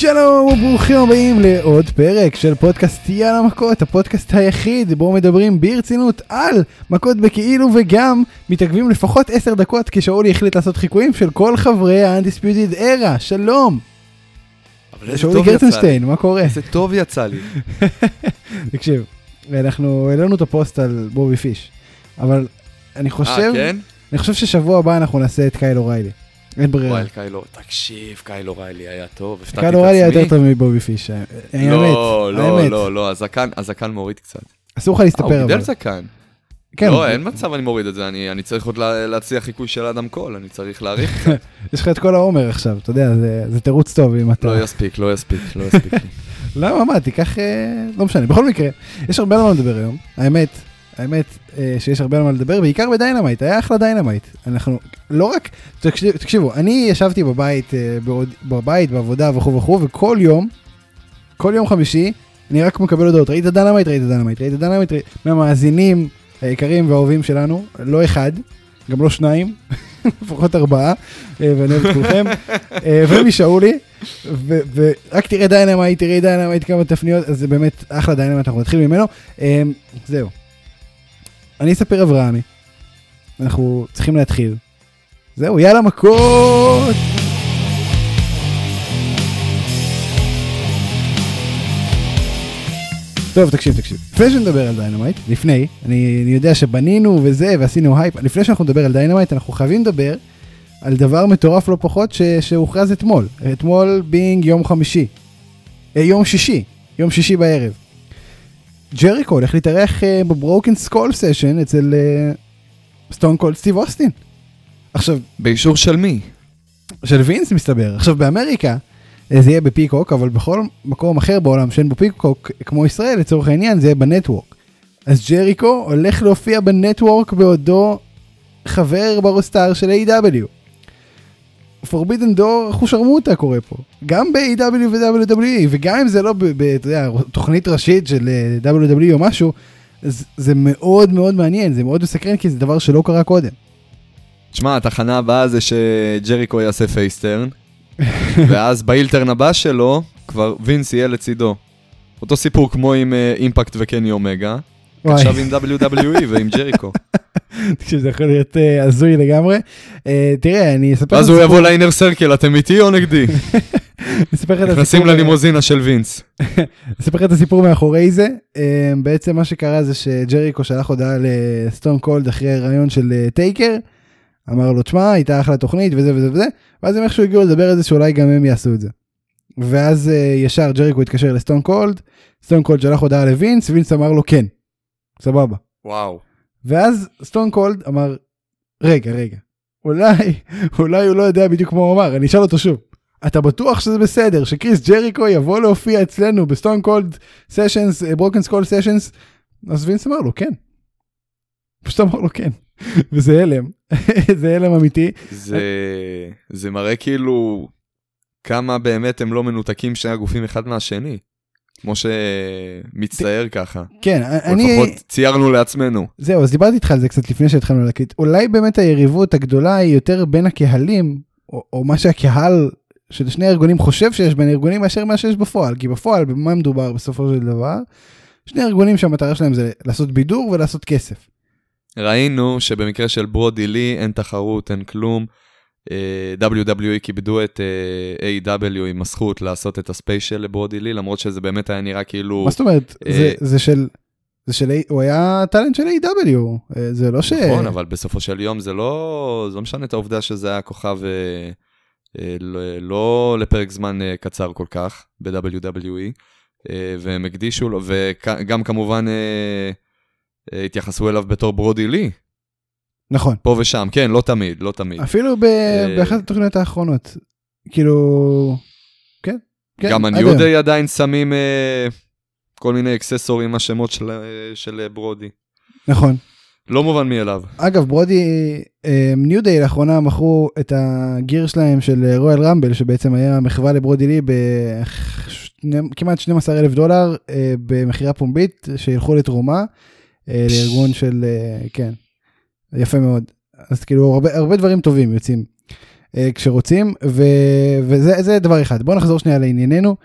שלום וברוכים הבאים לעוד פרק של פודקאסט יאללה מכות, הפודקאסט היחיד בו מדברים ברצינות על מכות בכאילו וגם מתעכבים לפחות 10 דקות כשאולי החליט לעשות חיקויים של כל חברי ה Undisputed Era, שלום. אבל איזה שאולי טוב יצא לי. גרצנשטיין, מה קורה? איזה טוב יצא לי. תקשיב, אנחנו העלינו את הפוסט על בובי פיש, אבל אני חושב, אה, כן? אני חושב ששבוע הבא אנחנו נעשה את קייל אוריילי. אין ברירה. וואי, קיילו, תקשיב, קייל אוריילי היה טוב, הפתעתי את קייל אוריילי היה עצמי. יותר טוב מבובי פיש, האמת, לא, לא, האמת. לא, לא, הזקן, הזקן מוריד קצת. אסור לך אה, הוא להסתפר אבל. גידל זקן. כן, לא, אין מצב אני מוריד את זה, אני אני צריך עוד לה- להציע חיקוי של אדם קול, אני צריך להאריך. יש לך את כל העומר עכשיו, אתה יודע, זה, זה תירוץ טוב אם אתה... לא יספיק, לא יספיק, לא יספיק. למה, מה, תיקח... אה, לא משנה, בכל מקרה, יש הרבה על מה לדבר היום. האמת, האמת אה, שיש הרבה על מה לדבר, בעיקר בדיינמייט, היה אחלה דיינמייט. אנחנו לא רק... תקשיב, תקשיבו, אני ישבתי בבית, אה, בעוד, בבית, בעבודה וכו' וכו', וכל יום, כל יום חמישי, אני רק מקבל הודעות, ראית דיינמייט, ראית דיינמייט, ראית דיינמייט, ראית... מהמאזינים היקרים והאהובים שלנו, לא אחד, גם לא שניים, לפחות ארבעה, אה, ואני אוהב את כולכם, ומשאולי, ורק תראה דיינמייט, תראי דיינמייט כמה תפניות, אז זה באמת אחלה דיינמייט, אנחנו נתחיל ממנו. זהו. אני אספר אברהמי, אנחנו צריכים להתחיל. זהו, יאללה מכות! טוב, תקשיב, תקשיב. לפני שנדבר על דיינמייט, לפני, אני, אני יודע שבנינו וזה, ועשינו הייפ, לפני שאנחנו נדבר על דיינמייט, אנחנו חייבים לדבר על דבר מטורף לא פחות ש, שהוכרז אתמול. אתמול בינג יום חמישי. אה, יום שישי, יום שישי בערב. ג'ריקו הולך להתארח אה, ב Broken Skull Session אצל סטון קולד סטיב אוסטין. עכשיו, באישור של מי? של וינס מסתבר. עכשיו באמריקה אה, זה יהיה בפיקוק, אבל בכל מקום אחר בעולם שאין בו פיקוק, כמו ישראל לצורך העניין, זה יהיה בנטוורק. אז ג'ריקו הולך להופיע בנטוורק בעודו חבר ב roster של AEW פורבידן דור אחושרמוטה קורה פה. גם ב-AW ו-WWE, וגם אם זה לא, ב- ב- אתה יודע, תוכנית ראשית של אה, WWE או משהו, זה מאוד מאוד מעניין, זה מאוד מסקרן, כי זה דבר שלא קרה קודם. תשמע, התחנה הבאה זה שג'ריקו יעשה פייסטרן, ואז באילטרן הבא שלו, כבר וינס יהיה לצידו. אותו סיפור כמו עם אה, אימפקט וקני אומגה. עכשיו עם WWE ועם ג'ריקו. תקשיב, זה יכול להיות אה, הזוי לגמרי. אה, תראה, אני אספר לך הוא יבוא ל Inner Circle, אתם איתי או נגדי? נכנסים ללימוזינה של וינס. אספר לך את הסיפור מאחורי זה. אה, בעצם מה שקרה זה שג'ריקו שלח הודעה לסטון קולד אחרי ראיון של טייקר. אמר לו, תשמע, הייתה אחלה תוכנית וזה וזה וזה. ואז הם איכשהו הגיעו לדבר על זה שאולי גם הם יעשו את זה. ואז ישר ג'ריקו התקשר לסטון קולד, סטון קולד שלח הודעה לווינס, וינס אמר לו כן. סבבה. וואו. ואז סטון קולד אמר, רגע, רגע, אולי, אולי הוא לא יודע בדיוק מה הוא אמר, אני אשאל אותו שוב. אתה בטוח שזה בסדר שקריס ג'ריקו יבוא להופיע אצלנו בסטון קולד sessions, Broken Skull Sessions? אז וינס אמר לו כן. פשוט אמר לו כן. וזה הלם, זה הלם אמיתי. זה, זה מראה כאילו כמה באמת הם לא מנותקים שני הגופים אחד מהשני. כמו שמצטייר ככה. כן, אני, לפחות ציירנו לעצמנו. זהו, אז דיברתי איתך על זה קצת לפני שהתחלנו להקליט. אולי באמת היריבות הגדולה היא יותר בין הקהלים, או, או מה שהקהל של שני הארגונים חושב שיש בין הארגונים מאשר מה שיש בפועל. כי בפועל, במה מדובר בסופו של דבר? שני ארגונים שהמטרה שלהם זה לעשות בידור ולעשות כסף. ראינו שבמקרה של ברודי לי אין תחרות, אין כלום. אה, WWE כיבדו את אה, A.W. עם הזכות לעשות את הספיישל לברודי לי, למרות שזה באמת היה נראה כאילו... מה זאת אומרת? אה, זה, של... זה של... הוא היה טאלנט של A.W. זה לא ש... נכון, אבל בסופו של יום זה לא, זה לא משנה את העובדה שזה היה כוכב לא- לא לפרק זמן קצר כל כך ב-WWE, והם הקדישו לו, וגם כמובן התייחסו אליו בתור ברודי לי, נכון. פה ושם, כן, לא תמיד, לא תמיד. אפילו ב... אה, באחת התוכניות האחרונות. כאילו... כן. כן, גם הניו היום. דיי עדיין שמים אה, כל מיני אקססורים, השמות של, אה, של אה, ברודי. נכון. לא מובן מאליו. אגב, ברודי, ניו דיי לאחרונה מכרו את הגיר שלהם של רויאל רמבל, שבעצם היה מחווה לברודי לי בכמעט 12 אלף דולר במכירה פומבית, שילכו לתרומה לארגון של, כן, יפה מאוד. אז כאילו הרבה, הרבה דברים טובים יוצאים. אה, כשרוצים, ו, וזה זה דבר אחד. בוא נחזור שנייה לענייננו.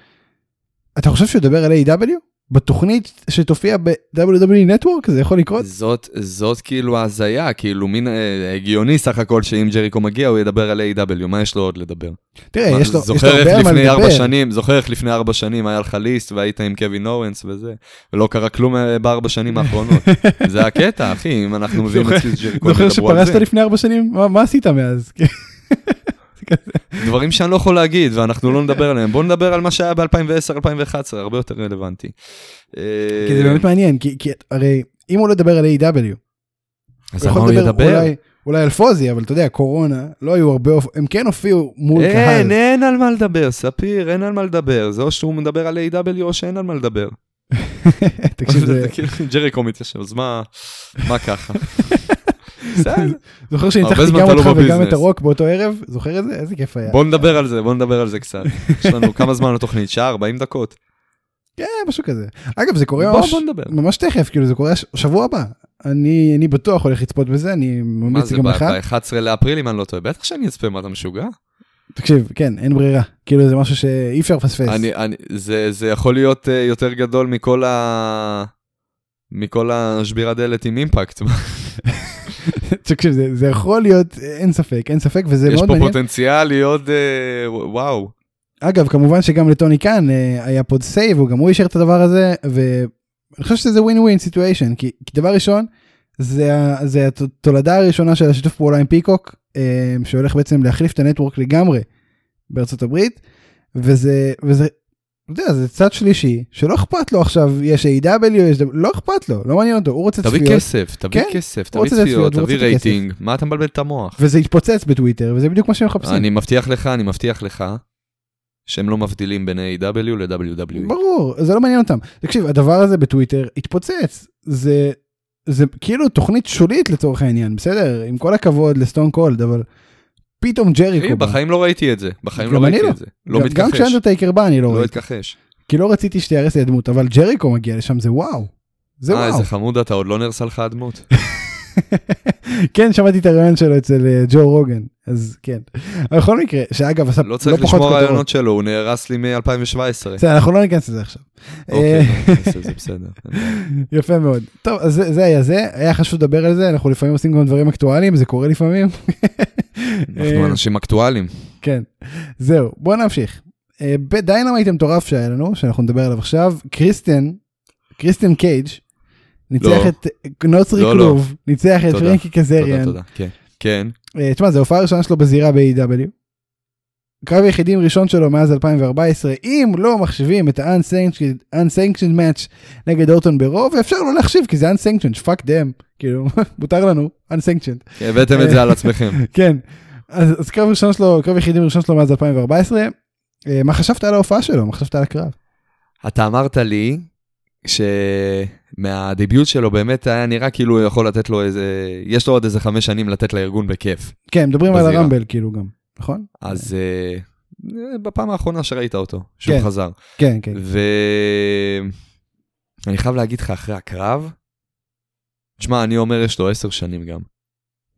אתה חושב שהוא ידבר על A.W? בתוכנית שתופיע ב-WWE Network זה יכול לקרות? זאת, זאת כאילו ההזיה, כאילו מין אה, הגיוני סך הכל שאם ג'ריקו מגיע הוא ידבר על A.W, מה יש לו עוד לדבר? תראה, מה, יש לו, יש לו הרבה על מה לדבר. שנים, זוכר איך לפני ארבע שנים היה לך ליסט והיית עם קווין אורנס וזה, ולא קרה כלום אה, בארבע שנים האחרונות. זה הקטע, אחי, אם אנחנו מביאים את ג'ריקו, זוכר שפרשת. לפני ארבע שנים? מה, מה עשית מאז? דברים שאני לא יכול להגיד ואנחנו לא נדבר עליהם. בוא נדבר על מה שהיה ב-2010-2011, הרבה יותר רלוונטי. אה, כי זה באמת מעניין, כי, הרי אם הוא לא ידבר על A.W, אז הוא על מה יכול הוא לדבר ידבר? אולי, על פוזי, אבל אתה יודע, קורונה, לא היו הרבה, הם כן הופיעו מול קהל. אין, אין על מה לדבר, ספיר, אין על מה לדבר. זה או שהוא מדבר על A.W. או שאין על מה לדבר. תקשיב, זה... כאילו, ג'ריקו מתיישב, אז מה מה ככה? זוכר שניצחתי גם לא אותך וגם. את הרוק באותו ערב? זוכר את זה? איזה כיף היה. בוא נדבר על זה, בוא נדבר על זה קצת. יש לנו כמה זמן לתוכנית? שעה, 40 דקות. כן, משהו כזה. אגב, זה קורה ממש. ממש תכף, כאילו זה קורה שבוע הבא. אני, אני בטוח הולך לצפות בזה, אני מה ממליץ זה, גם לך. ב-11 לאפריל אם אני לא טועה? בטח שאני אצפה, מה אתה משוגע? תקשיב, כן, אין ברירה. כאילו זה משהו שאי אפשר לפספס. אני, אני, זה, זה יכול להיות אה, יותר גדול מכל ה... מכל השבירת דלת עם אימפקט. תקשיב, זה, זה יכול להיות, אין ספק, אין ספק, וזה יש מאוד פה מעניין. פוטנציאל להיות, אה, וואו. אגב, כמובן שגם לטוני קאן אה, היה פוד סייב, הוא גם הוא אישר את הדבר הזה, ואני חושב שזה win win situation, כי, דבר ראשון, זה, זה התולדה הראשונה של השיתוף פעולה עם פיקוק, אה, שהולך בעצם להחליף את הנטוורק לגמרי בארצות הברית, וזה, וזה, אתה יודע, זה צד שלישי, שלא אכפת לו עכשיו, יש AEW, יש, לא אכפת לו, לא מעניין אותו, הוא רוצה תביא צפיות, כסף, תביא כן, כסף, תביא צפיות, תביא. רייטינג, מה אתה מבלבל את המוח? וזה יתפוצץ בטוויטר, וזה בדיוק מה שהם מחפשים. אני מבטיח לך, אני מבטיח לך, שהם לא מבדילים בין AEW ל-WWE. ברור, זה לא מעניין אותם. תקשיב, הדבר הזה בטוויטר התפוצץ. זה, זה כאילו תוכנית שולית לצורך העניין, בסדר? עם כל הכבוד לסטון קולד, אבל פתאום ג'ריקו בא. בחיים לא ראיתי את זה, בחיים לא ראיתי לא. את זה. לא גם- גם מתכחש, כשאנדרטייקר בא אני לא לא ראיתי. מתכחש. כי לא רציתי שתיהרס לי הדמות, אבל ג'ריקו מגיע לשם, זה וואו. זה אה, וואו. איזה חמוד אתה, עוד לא נהרסה לך הדמות. כן, שמעתי את הרעיון שלו אצל אה, ג'ו רוגן, אז כן. בכל מקרה, שאגב עשה לא צריך פחות לשמור כותרות. רעיונות שלו, הוא נהרס לי מ-2017. בסדר, אנחנו לא ניכנס לזה עכשיו. אוקיי, אה, לא לזה, בסדר. יפה מאוד. טוב, אז זה, זה היה זה, היה חשוב לדבר על זה, אנחנו לפעמים עושים גם דברים אקטואליים, זה קורה לפעמים. אנחנו אנשים אקטואליים. כן, זהו, בוא נמשיך. אה, ב-Dynamite המטורף שהיה לנו, שאנחנו נדבר עליו עכשיו, קריסטיאן, קריסטיאן קייג', ניצח לא. את נוצרי לא, לא. כלוב, ניצח את. פרנקי קזריאן. כן, כן. אה, תשמע, זו ההופעה הראשונה שלו בזירה ב-AEW. קרב היחידים ראשון שלו מאז 2014, אם לא מחשיבים את ה-unsanctioned unsanctioned match נגד אורטון ב-Raw, ואפשר לא להחשיב כי זה unsanctioned, fuck them, כאילו, מותר לנו, unsanctioned. הבאתם את זה על עצמכם. כן, אז, אז קרב ראשון שלו, קרב יחידים ראשון שלו מאז 2014, אה, מה חשבת על ההופעה שלו? מה חשבת על הקרב? אתה אמרת לי שמהדביוט שלו באמת היה נראה כאילו הוא יכול לתת לו איזה, יש לו עוד איזה חמש שנים לתת לארגון בכיף. כן, מדברים על בזירה. הרמבל כאילו גם, נכון? אז אה, בפעם האחרונה שראית אותו, שהוא כן. חזר. כן, כן. ואני חייב להגיד לך אחרי הקרב, תשמע, אני אומר יש לו עשר שנים גם.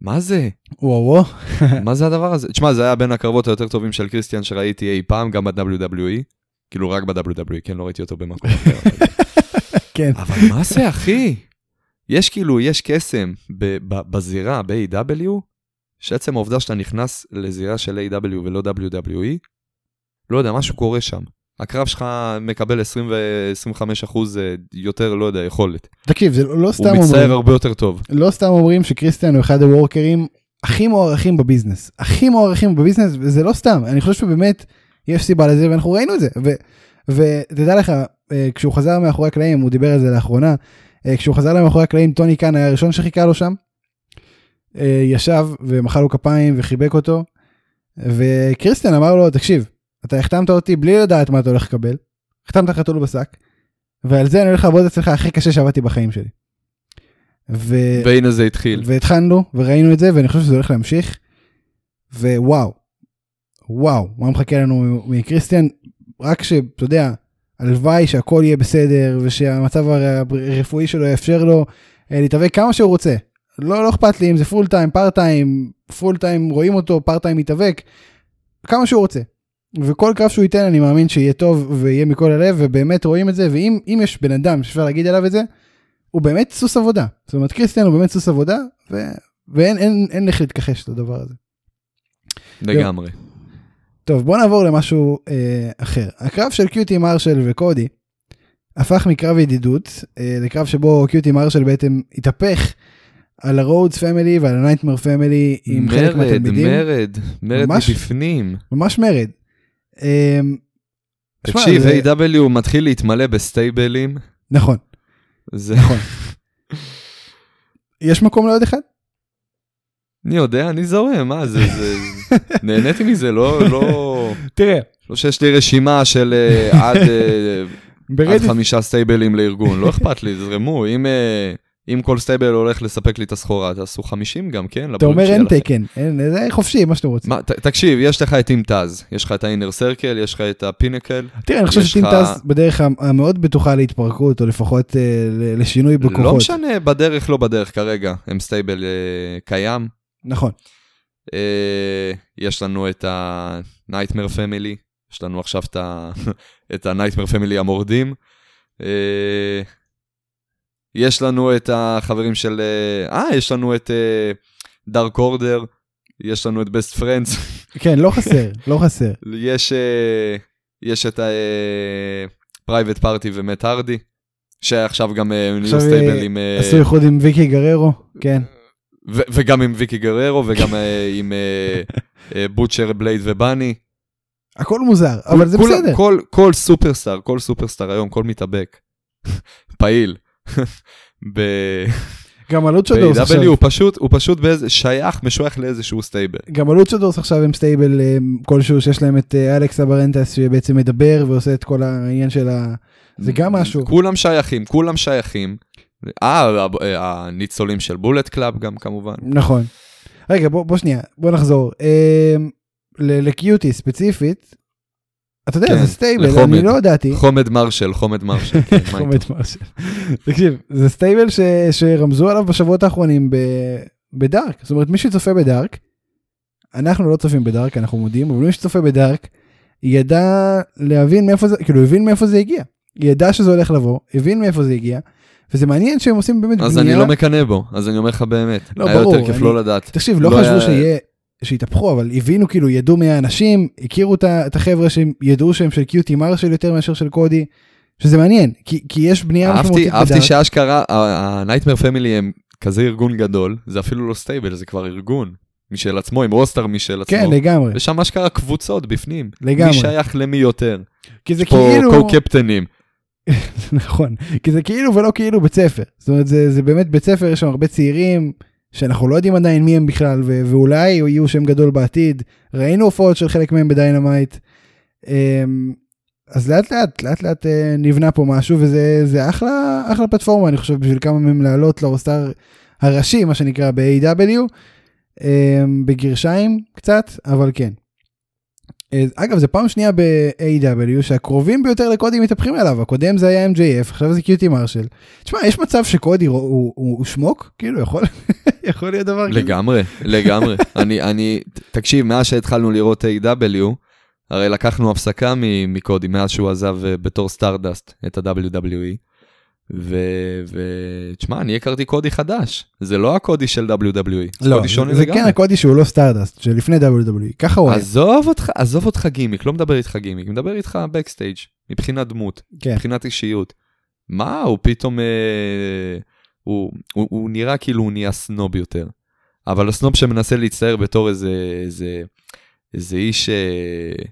מה זה? וואו וואו. מה זה הדבר הזה? תשמע, זה היה בין הקרבות היותר טובים של קריסטיאן שראיתי אי פעם, גם ב-WWE. כאילו רק ב-WWE, כן, לא ראיתי אותו במקום אחר. כן. אבל מה זה, אחי? יש כאילו, יש קסם בזירה, ב-AW, שעצם העובדה שאתה נכנס לזירה של A.W. ולא WWE, לא יודע, משהו קורה שם. הקרב שלך מקבל 20 ו-25 אחוז אה, יותר, לא יודע, יכולת. תקשיב, זה לא סתם הוא אומרים. מצטייר הרבה יותר טוב. לא סתם אומרים שקריסטיאן הוא אחד הוורקרים הכי מוערכים בביזנס. הכי מוערכים בביזנס, וזה לא סתם, אני חושב שבאמת יש סיבה לזה, ואנחנו ראינו את זה. ותדע לך, אה, כשהוא חזר מאחורי הקלעים, הוא דיבר על זה לאחרונה, אה, כשהוא חזר מאחורי הקלעים, טוני קאן היה הראשון שחיכה לו שם. ישב ומחא לו כפיים וחיבק אותו, וקריסטיאן אמר לו, תקשיב, אתה החתמת אותי בלי לדעת מה אתה הולך לקבל, החתמת חתול בשק, ועל זה אני הולך לעבוד אצלך הכי קשה שעבדתי בחיים שלי. ו... והנה זה התחיל. והתחלנו וראינו את זה ואני חושב שזה הולך להמשיך. ווואו, וואו, מה מחכה לנו מקריסטיאן? רק שאתה יודע, הלוואי שהכל יהיה בסדר ושהמצב הר- הרפואי שלו יאפשר לו אה, להתאבק כמה שהוא רוצה. לא, לא אכפת לי אם זה full time, part time, full time רואים אותו, part time מתאבק, כמה שהוא רוצה. וכל קרב שהוא ייתן אני מאמין שיהיה טוב ויהיה מכל הלב ובאמת רואים את זה ואם אם יש בן אדם שאפשר להגיד עליו את זה, הוא באמת סוס עבודה. זאת אומרת קריסטיאן הוא באמת סוס עבודה ו... ואין אין, אין איך להתכחש לדבר הזה. לגמרי. טוב בוא נעבור למשהו אה, אחר. הקרב של קיוטי מרשל וקודי הפך מקרב ידידות אה, לקרב שבו קיוטי מרשל בעצם התהפך על ה-Rhodes Family ועל ה-Nightmare Family עם חלק מרד, מהתלמידים. מרד, מרד ממש- מבפנים. ממש מרד. תשמע, תקשיב, זה- AEW מתחיל להתמלא בסטייבלים. נכון זה... נכון. יש מקום לעוד אחד? אני יודע, אני זורם, מה זה, זה... נהניתי מזה, לא, לא... תראה לא שיש לי רשימה של אה, עד, אה, עד ברדיט חמישה סטייבלים לארגון, לא אכפת לי, זרמו, אם, אה, אם כל stable הולך לספק לי את הסחורה, תעשו 50 גם, כן? אתה אומר אין. תקן זה חופשי מה שאתם רוצים. מה, ת, תקשיב, יש לך את אימטז, יש לך את האינר סרקל, יש לך את הפינקל, תראה אני חושב לך- טס בדרך המ- המאוד בטוחה להתפרקות או לפחות אה, לשינוי בכוחות. לא משנה, בדרך לא בדרך כרגע, הם סטייבל אה, קיים. נכון. אה, יש לנו את ה-Nightmare Family, יש לנו עכשיו את ה-Nightmare Family המורדים. אה, יש לנו את החברים של... אה, אה, יש לנו את Dark Order, יש לנו את Best Friends, כן לא חסר לא חסר. יש, אה, יש את ה-Private Party ומט הרדי, שעכשיו גם אה, עכשיו, stable אה, עם... אה, עשו איחוד עם ויקי גררו כן וגם עם ויקי גררו וגם אה, עם אה, אה, בוטשר בלייד ובאני. הכל מוזר אבל זה בסדר. כל, כל superstar, כל superstar היום, כל מתאבק, פעיל. ב- גם הלוצ'ודורס ב-AEW עכשיו הוא פשוט, הוא פשוט באיזה, שייך, משוייך לאיזשהו stable. גם הלוצ'ודורס עכשיו הם stable אה, כלשהו שיש להם את אה, אלכס אברנטס שבעצם מדבר ועושה את כל העניין של ה... זה גם משהו. כולם שייכים, כולם שייכים. אה, אה, הניצולים של Bullet Club גם כמובן. נכון. רגע בוא בוא שנייה בוא נחזור לקיוטי ספציפית. אתה יודע כן, זה stable. אני לא ידעתי. חומד מרשל, חומד מרשל. כן, חומד? מרשל. תקשיב זה stable ש- שרמזו עליו בשבועות האחרונים ב- ב-Dark זאת אומרת מי שצופה ב-Dark. אנחנו לא צופים ב-Dark אנחנו מודים אבל מי שצופה ב-Dark ידע להבין מאיפה זה כאילו הבין מאיפה זה הגיע. ידע שזה הולך לבוא הבין מאיפה זה הגיע. וזה מעניין שהם עושים באמת אז אני לא מקנא בו, אז אני אומר לך באמת. לא, היה ברור, יותר כיף אני- לא לדעת. תקשיב לא לא חשבו היה- שיהיה שיתהפכו אבל הבינו כאילו ידעו מי האנשים הכירו את החבר'ה שהם ידעו שהם של קיוטי מרשל יותר מאשר של קודי. שזה מעניין כי, כי יש בנייה אהבתי, משמעותית אהבתי ב-Dark. שאשכרה, ה-Nightmare Family הם כזה ארגון גדול, זה אפילו לא stable, זה כבר ארגון משל עצמו, עם roster משל עצמו. כן לגמרי יש שם אשכרה קבוצות בפנים. לגמרי. מי שייך למי יותר. כי זה יש פה כאילו קו-קפטנים. נכון כי זה כאילו ולא כאילו בית ספר זאת אומרת זה, זה באמת בית ספר יש שם הרבה צעירים שאנחנו לא יודעים עדיין מי הם בכלל ו- ואולי יהיו שם גדול בעתיד ראינו הופעות של חלק מהם ב-Dynamite. אמ, אז לאט לאט לאט לאט אה, נבנה פה משהו וזה זה אחלה אחלה פלטפורמה אני חושב בשביל כמה מהם לעלות לרוסטר הראשי מה שנקרא ב-AW אמ, בגרשיים קצת אבל כן. אה, אגב זה פעם שנייה ב-AW שהקרובים ביותר לקודי מתהפכים אליו הקודם זה היה MJF עכשיו זה קיוטי מרשל. תשמע יש מצב שקודי הוא, הוא, הוא, שמוק כאילו יכול יכול להיות דבר כזה. לגמרי, לגמרי. אני, אני, תקשיב, מאז שהתחלנו לראות AEW, הרי לקחנו הפסקה מקודי, מאז שהוא עזב אה, בתור Stardust את ה-WWE. ותשמע, אני הכרתי קודי חדש, זה לא הקודי של WWE, זה לא, קודי שונה זה לגמרי. כן הקודי שהוא לא Stardust שלפני WWE ככה הוא היה. עזוב אותך, עזוב אותך גימיק, לא מדבר איתך גימיק, מדבר איתך backstage מבחינת דמות, כן. מבחינת אישיות. מה, הוא פתאום, אה, הוא, הוא, הוא נראה כאילו הוא נהיה סנוב יותר. אבל הסנוב שמנסה להצטייר בתור איזה, איזה, איזה איש... אה,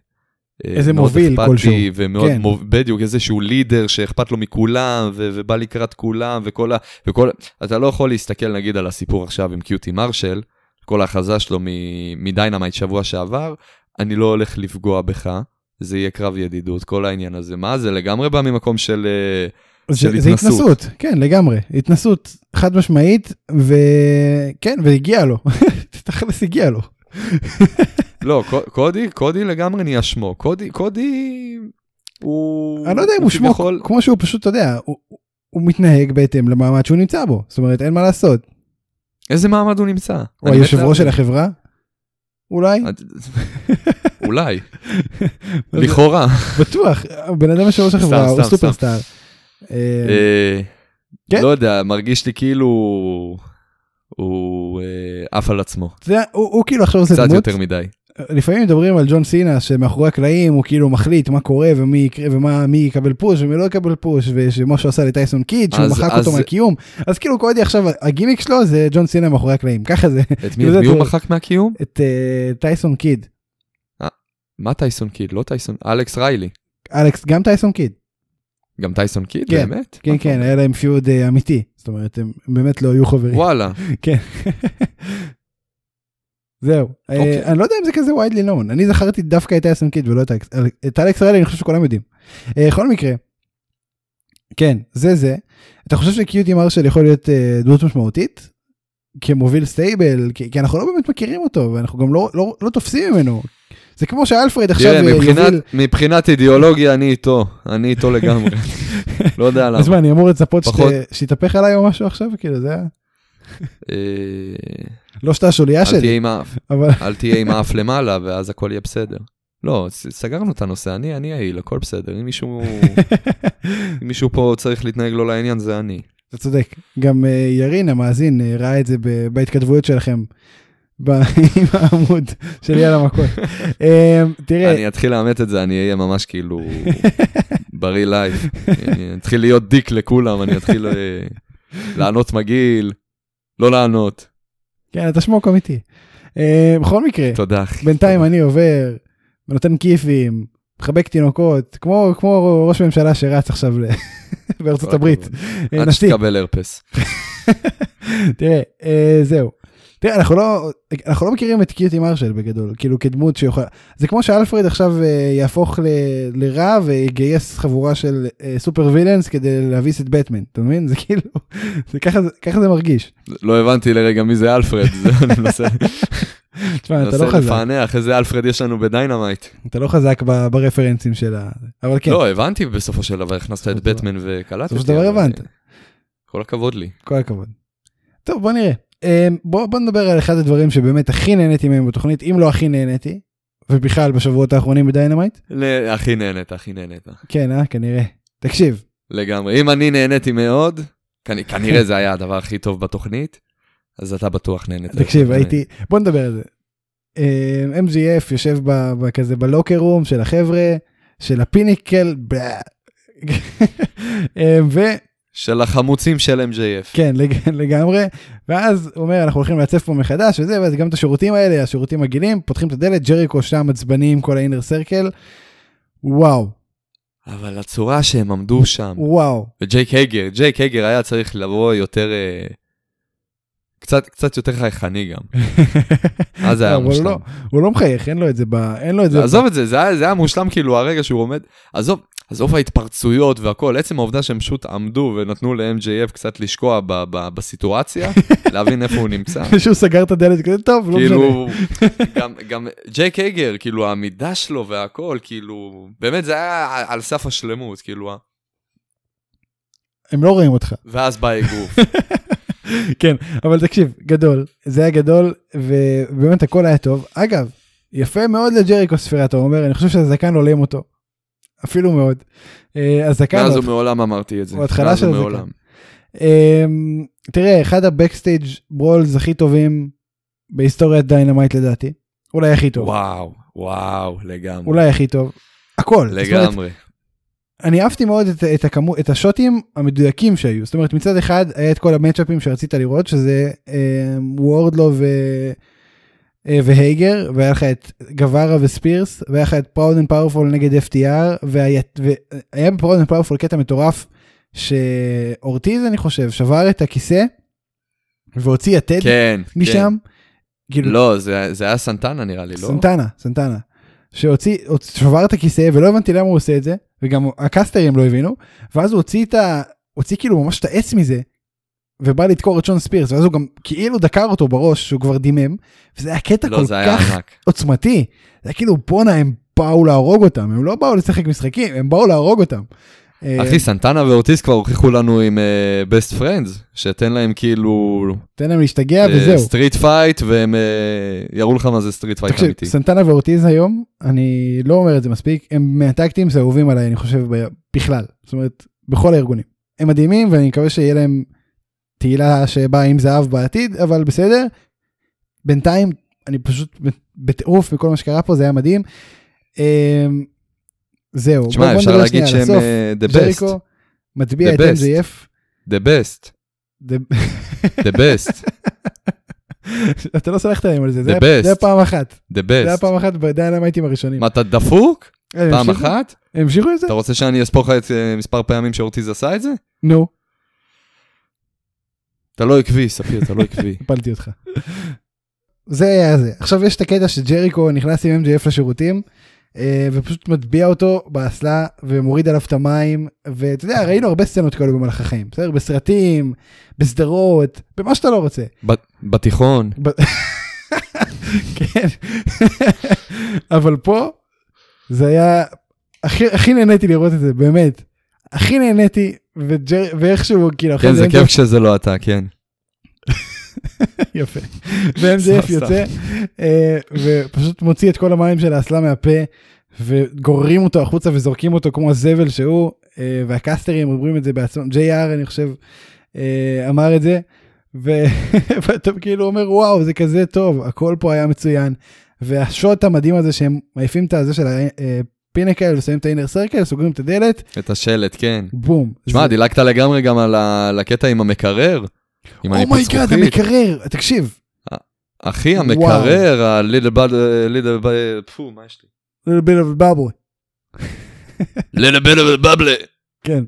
איזה מאוד מוביל כלשהו. ומאוד, כן. מוב, בדיוק, איזשהו leader שאכפת לו מכולם ו- ובא לקראת כולם וכל ה... וכל, אתה לא יכול להסתכל נגיד על הסיפור עכשיו עם קיוטי מרשל, כל ההכרזה שלו מ- מ-Dynamite שבוע שעבר, אני לא הולך לפגוע בך, זה יהיה קרב ידידות, כל העניין הזה. מה, זה לגמרי בא ממקום של... אה, של זה, זה התנסות. התנסות כן לגמרי התנסות חד משמעית וכן והגיע לו תכלס הגיע לו. לא, קו- קודי, קודי לגמרי נהיה שמו. קודי, קודי... הוא... אני לא יודע אם הוא שמו כמו שהוא פשוט אתה יודע הוא, מתנהג בהתאם למעמד שהוא נמצא בו זאת אומרת אין מה לעשות. איזה מעמד הוא נמצא? הוא היושב ראש של. החברה? אולי? אולי, לכאורה. בטוח, בן אדם יושב ראש החברה, הוא סופרסטאר. אה, כן. לא יודע, מרגיש לי כאילו הוא אה, עף על עצמו. זה- הוא הוא כאילו עכשיו עושה קצת דמות, יותר מדי. לפעמים מדברים על ג'ון סינה שמאחורי הקלעים הוא כאילו מחליט מה קורה ומי יקרה ומה מי יקבל פוש ומי לא יקבל פוש ושמה שהוא עשה לטייסון קיד שהוא אז- מחק אז- אותו מהקיום אז כאילו קודי עכשיו הגימיק שלו זה ג'ון סינה מאחורי הקלעים ככה זה את מי את מי הוא מחק מהקיום? את אה, טייסון קיד מה טייסון קיד? לא טייסון, אלכס ריילי. אלכס גם טייסון קיד גם טייסון קיד? כן, באמת? כן אתה כן? היה להם feud אה, אמיתי זאת אומרת הם באמת לא היו חברים וואלה. כן. זהו אה, אוקיי. אני לא יודע אם זה כזה widely known אני זכרתי דווקא את טייסון קיד ולא את אלכס- את אלכס ריילי אני חושב שכולם יודעים. אה, בכל מקרה. כן זה זה אתה חושב שקיוטי מרשל יכול להיות אה, דמות משמעותית? כמוביל stable כי, כי אנחנו לא באמת מכירים אותו ואנחנו גם לא, לא, לא תופסים ממנו. זה כמו שאלפרד עכשיו תראה, אה, מבחינת- יוביל מבחינת אידיאולוגיה אני איתו, אני איתו לגמרי. לא יודע למה. אז מה אני אמור לצפות פחות- שיתהפך עליי או משהו עכשיו כאילו זה היה- אה, לא שאתה השוליה אל תהיה שלי עם האף, אל תהיה עם האף למעלה ואז הכל יהיה בסדר. לא, סגרנו את הנושא, אני אני יעיל, הכל בסדר. אם מישהו אם מישהו פה צריך להתנהג לא לעניין זה אני. אתה צודק. גם אה, ירין המאזין אה, ראה את זה בהתכתבויות שלכם. עם העמוד של יאללה מכות. אה, תראה, אני אתחיל לאמת את זה, אני אהיה ממש כאילו בריא לייף. אני אתחיל להיות דיק לכולם, אני אתחיל אה, לענות מגעיל, לא לענות. כן אתה שמוק אמיתי. אה, בכל מקרה, תודה אחי. בינתיים אני עובר, נותן כיפים, מחבק תינוקות, כמו כמו ראש ממשלה שרץ עכשיו ל- בארצות הברית. אה, עד. שתקבל הרפס. תראה, אה, זהו. תראה, אנחנו לא, אנחנו לא מכירים את קיוטי מרשל בגדול, כאילו כדמות שיכולה, זה כמו שאלפרד עכשיו אה, יהפוך ל, לרע ויגייס חבורה של אה, super villains כדי להביס את בטמן, אתה מבין? זה כאילו, זה ככה, ככה זה מרגיש. לא הבנתי לרגע מי זה אלפרד, זה אני מנסה תשמע, אתה לא חזק, לפענח איזה אלפרד יש לנו ב Dynamite. אתה לא חזק ברפרנסים של ה... אבל כן, לא, הבנתי בסופו של דבר, הכנסת את בטמן וקלטתי. בסופו של דבר הבנת. אה, כל הכבוד לי. כל הכבוד. טוב, בוא נראה. אה, בוא, בוא נדבר על אחד הדברים שבאמת הכי נהניתי מהם בתוכנית, אם לא הכי נהניתי, ובכלל בשבועות האחרונים ב Dynamite. הכי נהנית, הכי נהנית. כן, אה, כנראה. תקשיב, לגמרי. אם אני נהניתי מאוד, כנ- כנראה זה היה הדבר הכי טוב בתוכנית, אז אתה בטוח נהנית. תקשיב. הייתי, בוא נדבר על זה. אה, MGF יושב ב- ב- כזה בלוקר רום של החבר'ה, של הפיניקל, בלה. של החמוצים של MJF. לג- לגמרי, ואז הוא אומר, אנחנו הולכים לעצב פה מחדש וזה, ואז גם את השירותים האלה, השירותים הגילים, פותחים את הדלת, ג'ריקו שם עצבני עם כל האינר סרקל, וואו, אבל הצורה שהם עמדו שם, וואו, וג'ייק הגר, ג'ייק הגר היה צריך לבוא יותר, אה, קצת, קצת יותר חייכני גם. אז זה היה הוא מושלם. לא- הוא לא מחייך, אין לו את זה ב... אין לו את זה. עזוב את זה, זה היה, זה היה מושלם כאילו הרגע שהוא עומד, עזוב, עזוב ההתפרצויות והכל, עצם העובדה שהם פשוט עמדו ונתנו ל-MJF קצת לשקוע ב- ב- בסיטואציה, להבין איפה הוא נמצא. שהוא סגר את הדלת כזה, טוב, לא משנה. כאילו, גם, גם ג'ייק הגר, כאילו העמידה שלו והכל, כאילו, באמת זה היה על סף השלמות, כאילו, הם לא רואים אותך. ואז בא אגרוף. כן, אבל תקשיב, גדול, זה היה גדול, ובאמת הכל היה טוב. אגב, יפה מאוד לג'ריקו ספירטו, הוא אומר, אני חושב שהזקן הולם אותו. אפילו מאוד. אה, הזקן, מאז הוא- ומעולם אמרתי את זה. הוא התחלה מאז של. ומעולם. אמ, תראה, אחד ה backstage brawls הכי טובים בהיסטוריית Dynamite לדעתי. אולי הכי טוב. וואו, וואו, לגמרי. אולי הכי טוב. הכל. לגמרי. אני אהבתי מאוד את, את, הכמו, את השוטים המדויקים שהיו. זאת אומרת, מצד אחד היה את כל המצ'אפים שרצית לראות, שזה אה, וורדלו ו... אה, והאגר, והיה לך את גווארה וספירס, והיה לך את Proud and Powerful נגד FTR, והיה, והיה ב Proud and Powerful קטע מטורף, שאורטיז אני חושב שבר את הכיסא, והוציא יתד כן, משם. כאילו, לא, זה זה היה סנטנה נראה לי, לא? סנטנה, סנטנה. שהוציא, הוצ- שבר את הכיסא ולא הבנתי למה הוא עושה את זה, וגם הקסטרים לא הבינו, ואז הוא הוציא את ה... הוציא כאילו ממש את העץ מזה, ובא לדקור את שון ספירס, ואז הוא גם כאילו דקר אותו בראש, שהוא כבר דימם, וזה היה קטע לא, כל היה כך ענק. עוצמתי. זה היה כאילו בואנה הם באו להרוג אותם, הם לא באו לשחק משחקים, הם באו להרוג אותם. אה, אחי, סנטנה ואורטיס כבר הוכיחו לנו עם Best Friends, שתן להם כאילו תן להם להשתגע וזהו. street fight, והם אה, יראו לך מה זה street fight תקשיב, אמיתי. סנטנה ואורטיז היום, אני לא אומר את זה מספיק, הם מה tag teams האהובים עליי, אני חושב, בכלל. זאת אומרת, בכל הארגונים. הם מדהימים, ואני מקווה שיהיה להם תהילה שבאה עם זהב בעתיד, אבל בסדר. בינתיים, אני פשוט בטירוף מכל מה שקרה פה, זה היה מדהים. אמ, זהו, תשמע, אפשר להגיד שהם. אה, the best, ג'ריקו מטביע The את best. MJF. the best, The- best, אתה לא סלחת להם על זה, זה היה- best. פעם אחת. the זה היה best. פעם אחת בדיינמייטים הראשונים. מה, אתה דפוק? אה, פעם? אחת? המשיכו את זה? אתה רוצה שאני אספור לך את אה, מספר פעמים שאורטיז עשה את זה? נו, אתה לא עקבי, ספיר, אתה לא עקבי. הפלתי אותך. זה היה זה. עכשיו יש את הקטע שג'ריקו נכנס עם MJF לשירותים, אה, ופשוט מטביע אותו באסלה ומוריד עליו את המים, ואתה יודע, ראינו הרבה סצנות כאלו במהלך החיים, בסדר? בסרטים, בסדרות, במה שאתה לא רוצה. בתיכון, כן. אבל פה, זה היה, הכי נהניתי לראות את זה, באמת. הכי נהניתי, וג'ר... ואיכשהו, כאילו, כן, זה כיף כשזה לא אתה, כן. יפה. ו-MJF. יוצא, אה, ופשוט מוציא את כל המים של האסלה מהפה, וגוררים אותו החוצה וזורקים אותו כמו הזבל שהוא, אה, והקסטרים אומרים את זה בעצמם, JR אני חושב אה, אמר את זה, ואתה כאילו אומר וואו זה כזה טוב, הכל פה היה מצוין, והשוט המדהים הזה שהם מעיפים את הזה של הפינקל, ושמים את האינר סרקל, סוגרים את הדלת, את השלט, כן. בום. שמע, דילגת לגמרי גם על הקטע עם המקרר. oh my god, זכוכית. המקרר, תקשיב, אחי, המקרר, ה little bit... little bit... פו, מה יש לי? little bit of bubbly. little bit... bubbly. כן,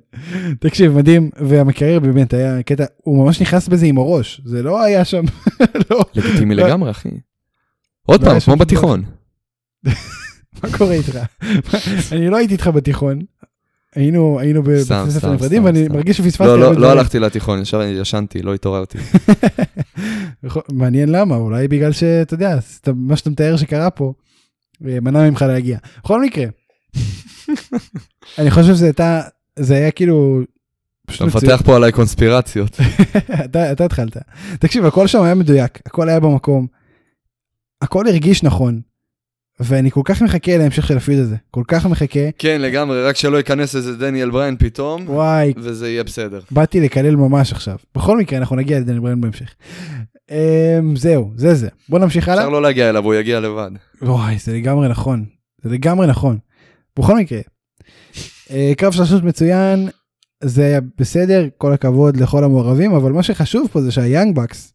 תקשיב, מדהים, והמקרר באמת היה קטע, הוא ממש נכנס בזה עם הראש, זה לא היה שם, לא, לגיטימי לא. לגמרי, אחי. עוד לא פעם, כמו בתיכון. מה קורה איתך? אני לא הייתי איתך בתיכון, היינו היינו בבתי ספר נפרדים, ואני. מרגיש שפספסתי לא, לא, לא. הלכתי לתיכון, ישר ישנתי, לא התעוררתי. מעניין למה, אולי בגלל שאתה יודע, מה שאתה מתאר שקרה פה, אה, מנע ממך להגיע. בכל מקרה, אני חושב שזה הייתה, זה היה כאילו, אתה. מפתח פה עליי קונספירציות. אתה התחלת. תקשיב, הכל שם היה מדויק, הכל היה במקום, הכל הרגיש נכון, ואני כל כך מחכה להמשך של הפיוד הזה, כל כך מחכה, כן, לגמרי, רק שלא ייכנס איזה דניאל בריין פתאום, וואי, וזה יהיה בסדר. באתי לקלל ממש עכשיו. בכל מקרה, אנחנו נגיע לדני בריין בהמשך. אמ, זהו, זה זה. בוא נמשיך הלאה. אפשר לא להגיע אליו, הוא יגיע לבד. וואי, זה לגמרי נכון. זה לגמרי נכון. בכל מקרה, אה, קרב שלשות מצוין, זה היה בסדר, כל הכבוד לכל המעורבים, אבל מה שחשוב פה זה שהיאנג בקס,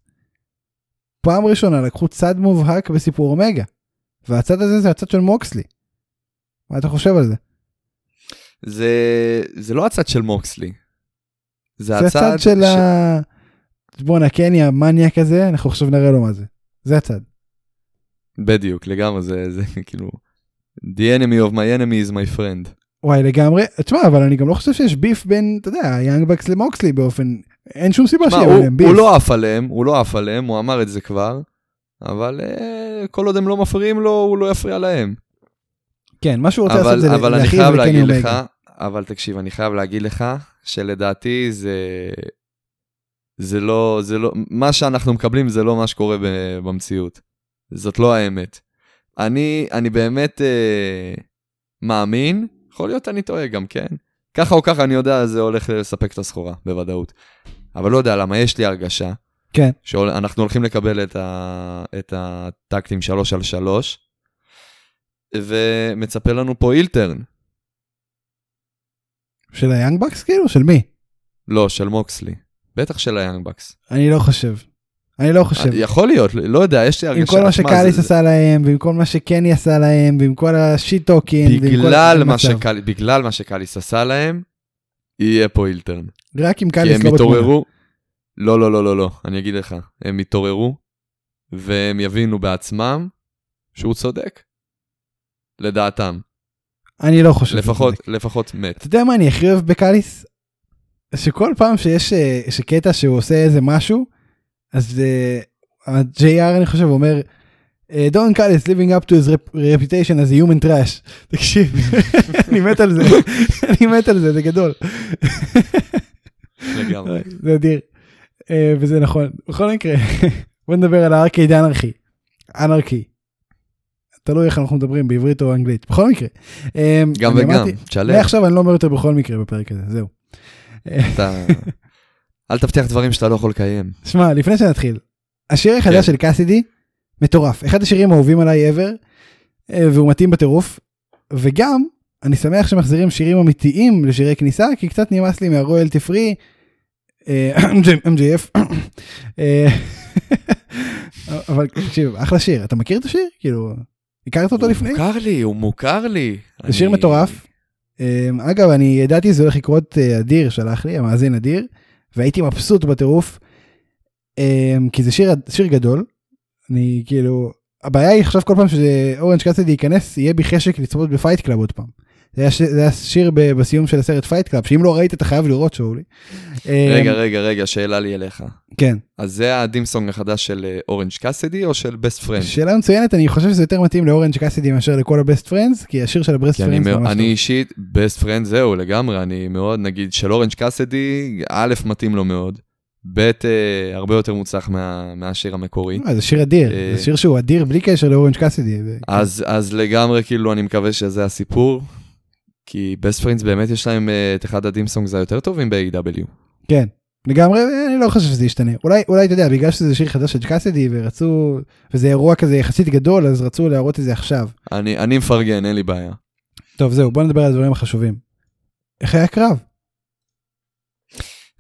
פעם ראשונה לקחו צד מובהק בסיפור אומגה. והצד הזה זה הצד של מוקסלי. מה אתה חושב על זה? זה, זה לא הצד של מוקסלי. זה זה הצד הצד של ה... בואנה, קני המניאק הזה, אנחנו עכשיו נראה לו מה זה. זה הצד. בדיוק, לגמרי, זה, זה כאילו... The enemy of my enemy is my friend. וואי לגמרי, תשמע אבל אני גם לא חושב שיש ביף בין, אתה יודע, יאנג בקס למוקסלי באופן, אין שום סיבה שיהיה ביניהם ביף. הוא לא עף עליהם, הוא לא עף עליהם, הוא אמר את זה כבר, אבל אה, כל עוד הם לא מפריעים לו, הוא לא יפריע להם. כן, מה שהוא רוצה לעשות זה אבל אני חייב להגיד לך. אבל תקשיב, אני חייב להגיד לך, שלדעתי זה... זה לא, זה לא, מה שאנחנו מקבלים זה לא מה שקורה במציאות. זאת לא האמת. אני, אני באמת אה, מאמין, יכול להיות אני טועה גם, כן? ככה או ככה אני יודע זה הולך לספק את הסחורה, בוודאות. אבל לא יודע למה, יש לי הרגשה כן, שאנחנו הולכים לקבל את, ה, את ה tag team 3 על 3, ומצפה לנו פה heel turn. של ה Young Bucks כאילו? של מי? לא, של מוקסלי. בטח של ה Young Bucks. אני לא חושב. אני לא חושב. יכול להיות, לא יודע, יש לי הרגשה. עם כל מה שקאליס זה- עשה להם, ועם כל מה שקני עשה להם, ועם כל ה shit talking, ועם כל... בגלל בגלל מה שקאליס עשה להם, יהיה פה אילטרן. רק כי קאליס הם לא בתמונה. לא, לא, לא, לא, לא, אני אגיד לך, הם יתעוררו, והם יבינו בעצמם שהוא צודק. לדעתם, אני לא חושב. לפחות, שזה. לפחות מת. אתה יודע מה אני הכי אוהב בקאליס? שכל פעם שיש אה, שקטע שהוא עושה איזה משהו, אז אה, ה-JR אני חושב אומר, דון קאליס living up to his rep- reputation as a human trash. תקשיב, אני מת על זה, אני מת על זה, זה גדול. לגמרי. זה אדיר. אה, וזה נכון. בכל מקרה, בוא נדבר על הארקייד אנרכי. אנרכי. תלוי איך אנחנו מדברים בעברית או אנגלית. בכל מקרה. אה, גם וגם, תשלב. מעכשיו אני לא אומר יותר בכל מקרה בפרק הזה, זהו. אתה- אל תבטיח דברים שאתה לא יכול לקיים. שמע, לפני שנתחיל, השיר כן. החדש של קאסידי, מטורף. אחד השירים האהובים עליי ever, אה, והוא מתאים בטירוף. וגם, אני שמח שמחזירים שירים אמיתיים לשירי כניסה, כי קצת נמאס לי מהרויאלטי פרי, MJF. אה, אבל תקשיב, אחלה שיר. אתה מכיר את השיר? כאילו, הכרת אותו הוא לפני? מוכר לי, הוא מוכר לי. זה שיר מטורף. אמ, אגב, אני ידעתי שזה הולך לקרות, אה, אדיר שלח לי, המאזין אדיר, והייתי מבסוט בטירוף, כי זה שיר, שיר גדול. אני כאילו, הבעיה היא עכשיו כל פעם שאורנג' קאסדי ייכנס, יהיה בי חשק לצפות ב Fight Club עוד פעם. זה היה, זה היה שיר ב- בסיום של הסרט Fight Club, שאם לא ראית אתה חייב לראות שאולי. רגע, אמ, רגע, רגע, שאלה לי אליך. כן, אז זה ה theme song החדש של אורנג' קאסדי או של Best Friend? שאלה מצוינת, אני חושב שזה יותר מתאים לאורנג' קאסדי מאשר לכל ה Best Friends, כי השיר של ה Best אני, Friends ממש אני טוב. אישית, Best Friend זהו לגמרי, אני מאוד, נגיד של אורנג' קאסדי, א', מתאים לו מאוד, ב', אה, הרבה יותר מוצלח מה, מהשיר המקורי. אה, זה שיר אדיר, אה, זה שיר שהוא אדיר בלי קשר לאורנג' קאסדי. אז, אז לגמרי, כאילו, אני מקווה שזה הסיפור, כי Best Friends באמת יש להם אה, את אחד ה theme songs היותר טובים ב-AEW. כן, לגמרי, אני לא חושב שזה ישתנה. אולי, אולי אתה יודע, בגלל שזה שיר חדש של קאסדי ורצו, וזה אירוע כזה יחסית גדול, אז רצו להראות את זה עכשיו. אני, אני מפרגן, אין לי בעיה. טוב, זהו, בוא נדבר על הדברים החשובים. איך היה הקרב?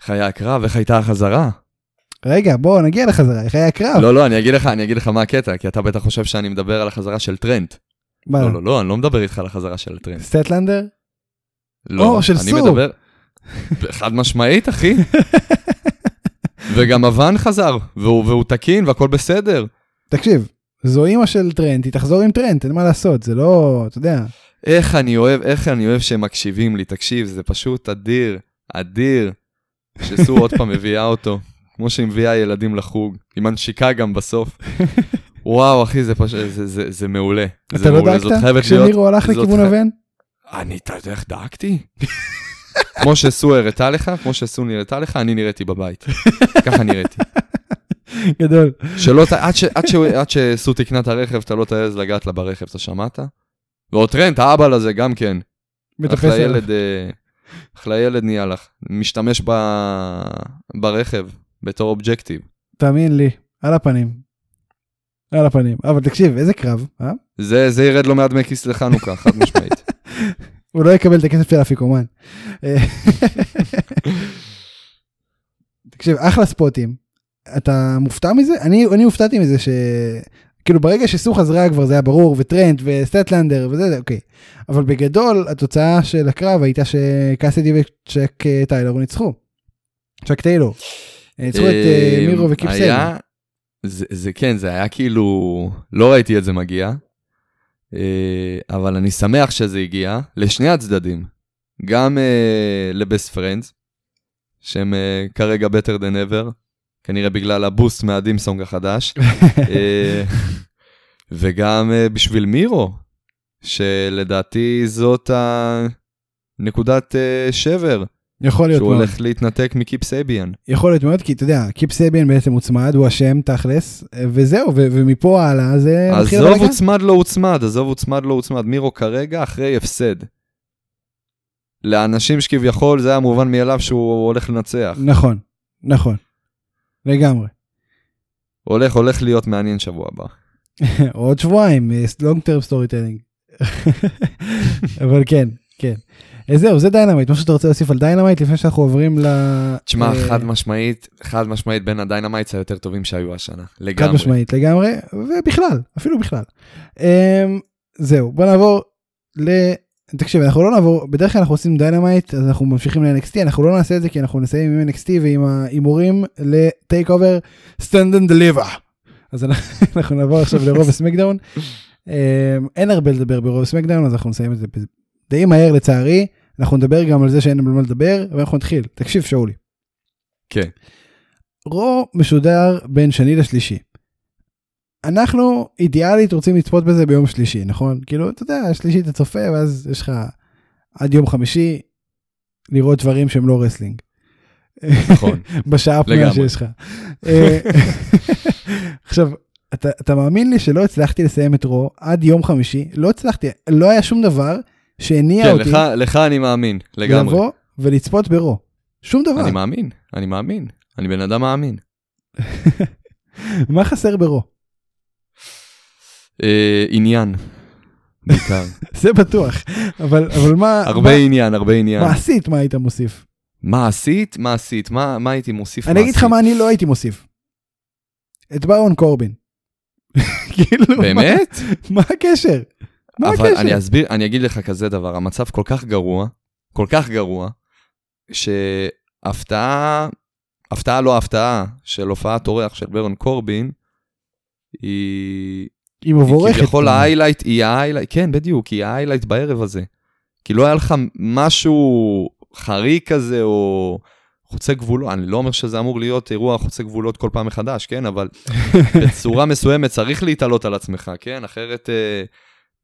איך היה הקרב, איך הייתה החזרה? רגע, בוא נגיע לחזרה, איך היה הקרב? לא, לא, אני אגיד לך, אני אגיד לך מה הקטע, כי אתה בטח חושב שאני מדבר על החזרה של טרנט. מה, לא, לא, לא, אני לא מדבר איתך על החזרה של טרנט. סטלנדר? לא, או, של אני סו. מדבר... חד משמעית, אחי. וגם אבן חזר, והוא, והוא תקין והכל בסדר. תקשיב, זו אימא של טרנט, היא תחזור עם טרנט, אין מה לעשות, זה לא, אתה יודע. איך אני אוהב, איך אני אוהב שהם מקשיבים לי, תקשיב, זה פשוט אדיר, אדיר, שסו עוד פעם מביאה אותו, כמו שהיא מביאה ילדים לחוג, היא מנשיקה גם בסוף. וואו, אחי, זה פשוט, זה, זה, זה מעולה. זה אתה לא מעולה, זאת דאגת חייבת להיות... כשמירו הלך לכיוון הבן? אני, אתה יודע איך דאגתי? כמו שסו הראתה לך, כמו שסו נראתה לך, אני נראיתי בבית. ככה נראיתי. גדול. שלא, עד, ש, עד, ש, עד שסו תקנה את הרכב, אתה לא תעז לגעת לה ברכב, אתה שמעת? ועוד טרנט, האבא לזה גם כן. מטפס אחלה עליו. ילד, אה, אחלה ילד נהיה לך. משתמש ב... ברכב בתור אובג'קטיב. תאמין לי, על הפנים. על הפנים. אבל תקשיב, איזה קרב, אה? זה, זה ירד לו מעט דמי כיס לחנוכה, חד משמעית. הוא לא יקבל את הכסף של האפיקומן. תקשיב, אחלה ספוטים. אתה מופתע מזה? אני, אני הופתעתי מזה ש... כאילו ברגע שסו חזרה כבר זה היה ברור, וטרנט וסטטלנדר וזה, זה אוקיי. אבל בגדול התוצאה של הקרב הייתה שקאסדי וצ'ק אה, טיילור ניצחו. צ'ק טיילור. אה, ניצחו את אה, מירו וקיפ סייביאן. היה, זה, זה כן, זה היה כאילו, לא ראיתי את זה מגיע, אבל אני שמח שזה הגיע לשני הצדדים, גם אה, ל Best Friends, שהם אה, כרגע better than ever, כנראה בגלל ה boost מה theme song החדש, אה, וגם אה, בשביל מירו, שלדעתי זאת הנקודת אה, שבר, יכול להיות שהוא מאוד. הולך להתנתק מקיפ סביאן. יכול להיות מאוד, כי אתה יודע, קיפ סביאן בעצם הוצמד, הוא אשם תכלס, וזהו, ו- ומפה הלאה זה עזוב. הוצמד לא הוצמד, עזוב הוצמד לא הוצמד. מירו כרגע אחרי הפסד. לאנשים שכביכול זה היה מובן מאליו שהוא הולך לנצח. נכון, נכון, לגמרי. הולך, הולך להיות מעניין שבוע הבא. עוד שבועיים, long term storytelling. אבל כן, כן. אה, זהו, זה Dynamite, משהו שאתה רוצה להוסיף על Dynamite לפני שאנחנו עוברים ל... תשמע, אה, חד משמעית, חד משמעית בין ה Dynamites היותר טובים שהיו השנה. חד לגמרי. משמעית, לגמרי, ובכלל, אפילו בכלל. אמ, זהו, בוא נעבור ל... תקשיב, אנחנו לא נעבור, בדרך כלל אנחנו עושים Dynamite, אז אנחנו ממשיכים ל-NXT, אנחנו לא נעשה את זה כי אנחנו נסיים עם NXT ועם ההימורים ל TakeOver Stand and Deliver. אז אנחנו- אנחנו נעבור עכשיו ל Raw וה SmackDown. אמ, אין הרבה לדבר ב Raw וה SmackDown, אז אנחנו נסיים את זה די מהר לצערי. אנחנו נדבר גם על זה שאין על מה לדבר, ואנחנו נתחיל. תקשיב, שאולי. כן. Raw משודר בין שני לשלישי. אנחנו אידיאלית רוצים לצפות בזה ביום שלישי, נכון? כאילו, אתה יודע, שלישי אתה צופה, ואז יש לך עד יום חמישי לראות דברים שהם לא wrestling. נכון. בשעה הפנויה. שיש לך. אה, עכשיו, אתה, אתה מאמין לי שלא הצלחתי לסיים את Raw עד יום חמישי? לא הצלחתי, לא היה שום דבר שהניע כן, אותי לך, לך אני מאמין, לגמרי. לבוא ולצפות ב Raw. שום דבר. אני מאמין, אני מאמין. אני בן אדם מאמין. מה חסר ברו? אה, עניין, בעיקר. זה בטוח. אבל, אבל מה... הרבה מה, עניין, הרבה עניין. מעשית, מה היית מוסיף? מה עשית? מה? מה מה הייתי מוסיף מעשית? אני אגיד לך מה אני לא הייתי מוסיף. את ברון קורבין. כאילו, מה- באמת? מה הקשר? מה אבל הקשר? אני אסביר, אני אגיד לך כזה דבר, המצב כל כך גרוע, כל כך גרוע, שהפתעה, הפתעה לא הפתעה, של הופעת אורח של ברון קורבין, היא... היא היא מבורכת. כביכול ה highlight, היא ה highlight, כן, בדיוק, היא ה highlight בערב הזה. כי לא היה לך משהו חריג כזה, או חוצה גבולות, אני לא אומר שזה אמור להיות אירוע חוצה גבולות כל פעם מחדש, כן? אבל בצורה מסוימת צריך להתעלות על עצמך, כן? אחרת, אה,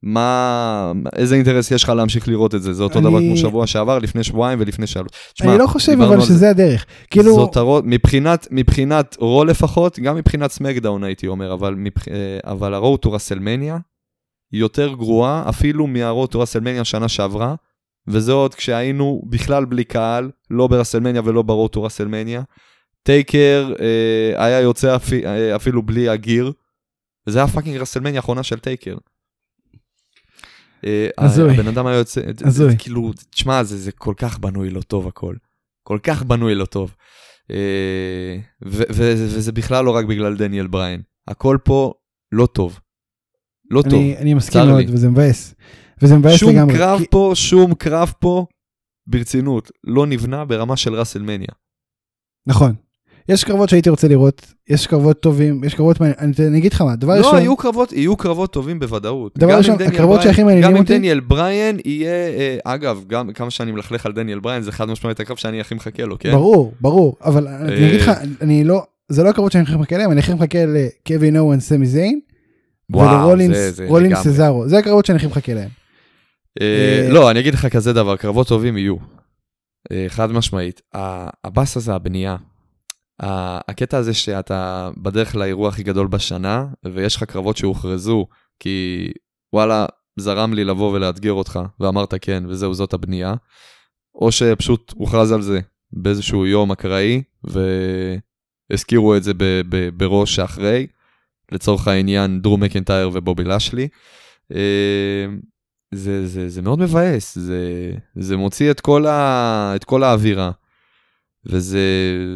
מה, איזה אינטרס יש לך להמשיך לראות את זה? זה אותו אני- דבר כמו שבוע שעבר, לפני שבועיים ולפני שלוש. תשמע, אני לא חושב אבל על זה. שזה הדרך. כאילו, זאת ה Road... מבחינת, מבחינת Raw לפחות, גם מבחינת SmackDown הייתי אומר, אבל, מבח... אה, אבל ה Road to WrestleMania יותר גרועה אפילו מה Road to WrestleMania שנה שעברה, וזה עוד כשהיינו בכלל בלי קהל, לא ב WrestleMania ולא ב Road to WrestleMania. טייקר אה, היה יוצא אפי, אה, אפילו בלי ה gear, וזה היה fucking WrestleMania האחרונה של טייקר. אה, הזוי. הבן אדם היה יוצא, הזוי. כאילו, תשמע, זה, זה כל כך בנוי לא טוב הכל. כל כך בנוי לא טוב. אה, ו- ו- וזה בכלל לא רק בגלל דניאל בריין. הכל פה לא טוב. לא טוב. אני, אני מסכים מאוד, לי. וזה מבאס. וזה מבאס שום לגמרי. קרב כי- פה, שום קרב פה, ברצינות, לא נבנה ברמה של WrestleMania. נכון. יש קרבות שהייתי רוצה לראות, יש קרבות טובים, יש קרבות מעניינים. אני אגיד לך מה, דבר לא, ראשון, יהיו קרבות, יהיו קרבות טובים בוודאות. דבר גם ראשון, הקרבות שהכי מעניינים גם עם אותי- דניאל בריין יהיה, אה, אגב, גם כמה שאני מלכלך על דניאל בריין, זה חד משמעית הקרב שאני הכי מחכה לו, כן? ברור, ברור, אבל אני אה, אגיד לך, אני לא, זה לא הקרבות שאני הכי מחכה להם, אני הכי מחכה לקווין אוהן, סמי זיין, ולרולינס. סזארו, זה הקרבות שאני הכי מחכה להם. אה, לא, אני אגיד לך כזה דבר, קרבות טובים יהיו. חד משמעית. הבאס הזה, הבנייה. הקטע הזה שאתה בדרך לאירוע הכי גדול בשנה, ויש לך קרבות שהוכרזו, כי וואלה, זרם לי לבוא ולאתגר אותך, ואמרת כן, וזהו, זאת הבנייה. או שפשוט הוכרז על זה באיזשהו יום אקראי, והזכירו את זה ב- ב- בראש שאחרי, לצורך העניין דרו מקנטייר ובובי לשלי. אה, זה, זה, זה מאוד מבאס, זה, זה מוציא את כל, ה, את כל האווירה. וזה,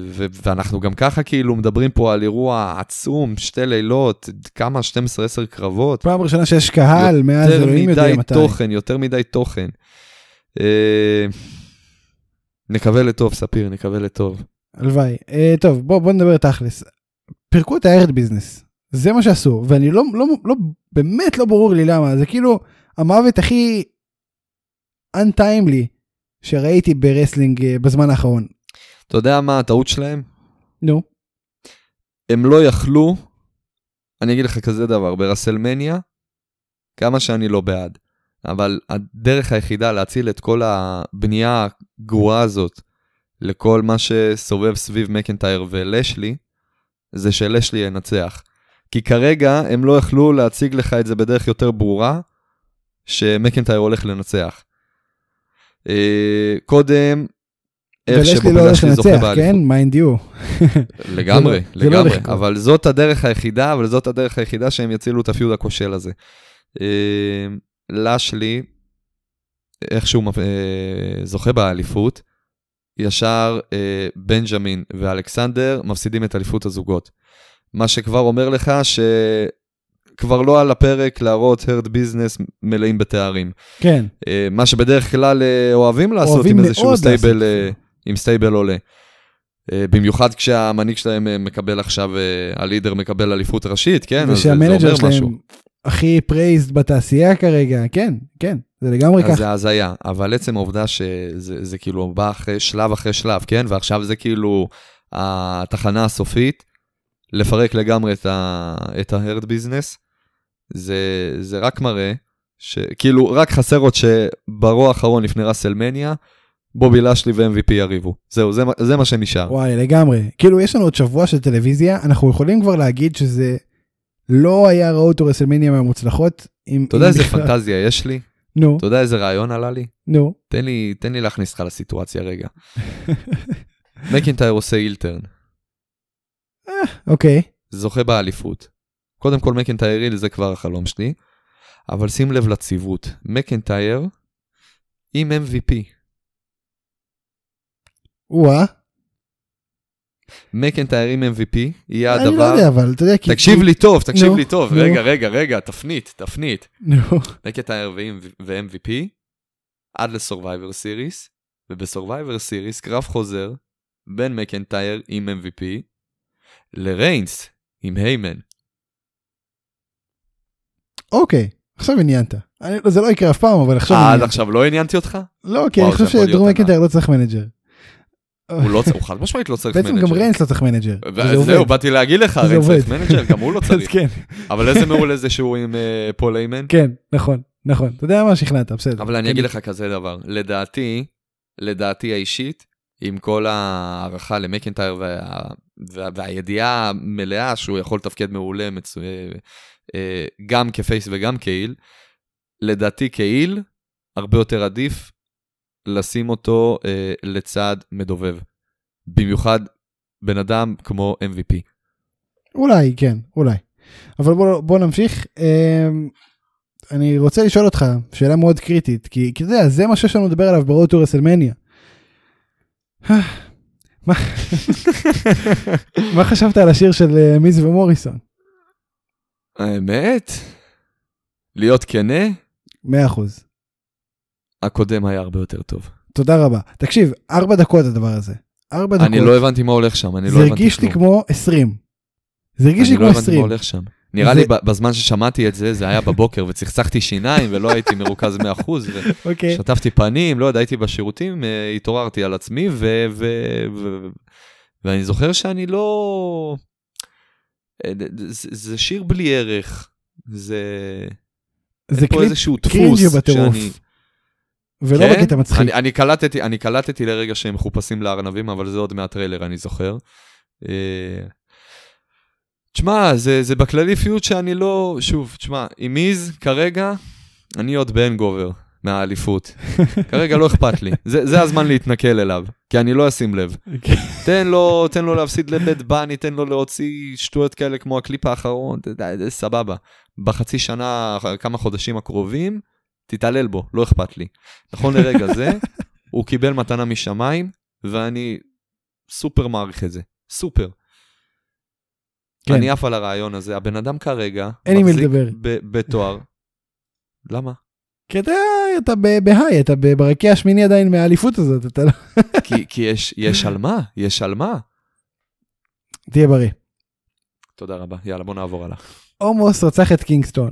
ו, ואנחנו גם ככה כאילו מדברים פה על אירוע עצום, שתי לילות, כמה? 12-10 קרבות. פעם ראשונה שיש קהל, מאז יותר אלוהים יודע מדי מתי. תוכן, יותר מדי תוכן. אה, נקווה לטוב, ספיר, נקווה לטוב. הלוואי. אה, טוב, בוא, בוא נדבר תכלס. פירקו את הארד ביזנס. זה מה שעשו, ואני לא, לא, לא, באמת לא ברור לי למה, זה כאילו המוות הכי untimely שראיתי ב wrestling אה, בזמן האחרון. אתה יודע מה הטעות שלהם? נו, הם לא יכלו, אני אגיד לך כזה דבר, ב WrestleMania, כמה שאני לא בעד, אבל הדרך היחידה להציל את כל הבנייה הגרועה הזאת לכל מה שסובב סביב מקנטייר ולשלי, זה שלשלי ינצח. כי כרגע הם לא יכלו להציג לך את זה בדרך יותר ברורה, שמקנטייר הולך לנצח. אה, קודם, איך לא הולך לשלי זוכה באליפות. כן? Mind you. לגמרי, לא- לא לגמרי. אבל זאת הדרך היחידה, אבל זאת הדרך היחידה שהם יצילו את ה feud הכושל הזה. אה, לשלי, איכשהו אה, זוכה באליפות, ישר אה, בנג'מין ואלכסנדר מפסידים את אליפות הזוגות. מה שכבר אומר לך שכבר לא על הפרק להראות Hurt Business מלאים בתארים. כן, מה שבדרך כלל אוהבים לעשות אוהבים עם איזשהו stable, לעשות. עם stable עולה. אה, במיוחד כשהמנהיג שלהם אה, מקבל עכשיו, אה, ה leader מקבל אליפות ראשית, כן? אז זה- אומר משהו. שלהם הכי prized בתעשייה כרגע, כן, כן, זה לגמרי ככה. זה הזיה, אבל עצם העובדה שזה זה כאילו בא אחרי שלב אחרי שלב, כן? ועכשיו זה כאילו התחנה הסופית. לפרק לגמרי את, ה, את ההרד ביזנס, זה, זה רק מראה שכאילו רק חסר עוד שברוע האחרון לפני ראסלמניה, בובי לשלי ו-MVP יריבו. זהו, זה, זה מה שנשאר. וואי לגמרי כאילו יש לנו עוד שבוע של טלוויזיה אנחנו יכולים כבר להגיד שזה לא היה Road to WrestleMania מהמוצלחות. אתה יודע איזה בכלל. פנטזיה יש לי? נו אתה יודע איזה רעיון עלה לי? נו תן לי, תן לי להכניס אותך לסיטואציה רגע. מקינטייר עושה heel turn, אוקיי זוכה באליפות. קודם כל מקינטייר heel זה כבר החלום שלי, אבל שים לב לציוות. מקינטייר עם MVP. וואה מקינטייר עם MVP יהיה אני לא הדבר... יודע אבל אתה יודע כי תקשיב לי טוב, תקשיב לי טוב. רגע, רגע, רגע, תפנית, תפנית. נו מקינטייר ו-MVP עד ל Survivor Series, וב Survivor Series קרב חוזר בין מקינטייר עם MVP לריינס עם היימן. אוקיי עכשיו עניינת אני- זה לא יקרה אף פעם אבל עכשיו עד. עכשיו לא עניינתי אותך? לא כי אני חושב שדרו ענק. מקינטייר לא צריך manager. הוא לא צריך, הוא חד משמעית לא צריך בעצם manager. גם ריינס לא צריך manager. זהו. באתי להגיד לך, ריינס צריך. manager, גם הוא לא צריך. כן אבל איזה מעולה זה שהוא עם אה, פול היימן. כן נכון נכון אתה יודע מה שכנעת בסדר. אבל אני כן. אגיד לך כזה דבר, לדעתי, לדעתי האישית, עם כל ההערכה למקינטייר וה, וה, והידיעה המלאה שהוא יכול לתפקד מעולה, מצו... אה, גם כ face וגם כ heel, לדעתי כ heel, הרבה יותר עדיף לשים אותו אה, לצד מדובב. במיוחד בן אדם כמו MVP. אולי כן אולי. אבל בוא בוא נמשיך. אמ, אני רוצה לשאול אותך שאלה מאוד קריטית כי כי אתה יודע זה מה שיש לנו לדבר עליו ב Road to רסלמניה. מה מה חשבת על השיר של אה, מיז ומוריסון? האמת, להיות כנה, 100%. הקודם היה הרבה יותר טוב. תודה רבה. תקשיב, ארבע דקות הדבר הזה. ארבע דקות. אני לא הבנתי מה הולך שם, אני לא זה הבנתי הרגיש לי כלום. כמו 20. זה הרגיש לי אני לא כמו הבנתי מה 20. הולך שם. נראה זה- לי בזמן ששמעתי את זה, זה היה בבוקר וצחצחתי שיניים ולא הייתי מרוכז 100% אוקיי. ושטפתי פנים, לא יודע, הייתי בשירותים, אה, התעוררתי על עצמי ו... ו- ו- ואני זוכר שאני לא... אה, זה זה שיר בלי ערך, זה... זה קליפ cringy בטירוף. שאני... ולא כן? בקטע מצחיק. אני, אני, קלטתי, אני קלטתי לרגע שהם מחופשים לארנבים, אבל זה עוד מהטריילר, אני זוכר. אה, תשמע, זה, זה בכללי feud שאני לא... שוב, תשמע, עם מיז, כרגע, אני עוד בהנגובר מהאליפות. כרגע לא אכפת לי. זה, זה הזמן להתנכל אליו, כי אני לא אשים לב. תן לו, תן לו להפסיד לבית בני, תן לו להוציא שטויות כאלה כמו הקליפ האחרון, זה סבבה. בחצי שנה, כמה חודשים הקרובים, תתעלל בו, לא אכפת לי. נכון לרגע זה, הוא קיבל מתנה משמיים, ואני סופר מעריך את זה. סופר. כן. אני עף על הרעיון הזה, הבן אדם כרגע, אין עם מי לדבר. ב- בתואר. למה? כי אתה, בהיי, אתה ברקיע השמיני עדיין מהאליפות הזאת, אתה לא... כי, כי יש, יש על מה, יש על מה. תהיה בריא. תודה רבה, יאללה בוא נעבור הלאה. עומוס רצח את קינגסטון.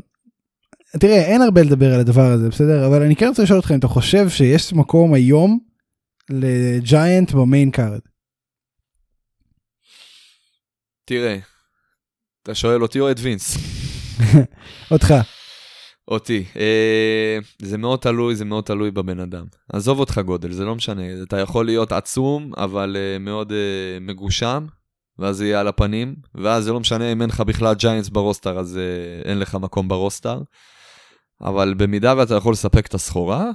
תראה, אין הרבה לדבר על הדבר הזה, בסדר? אבל אני כן רוצה לשאול אותך אם אתה חושב שיש מקום היום ל giant ב main card. תראה, אתה שואל אותי או את וינס? אותך. אותי. אה, זה מאוד תלוי, זה מאוד תלוי בבן אדם. עזוב אותך גודל, זה לא משנה. אתה יכול להיות עצום, אבל אה, מאוד אה, מגושם, ואז זה יהיה על הפנים, ואז זה לא משנה אם אין לך בכלל giants ב roster, אז אה, אין לך מקום ב roster. אבל במידה ואתה יכול לספק את הסחורה,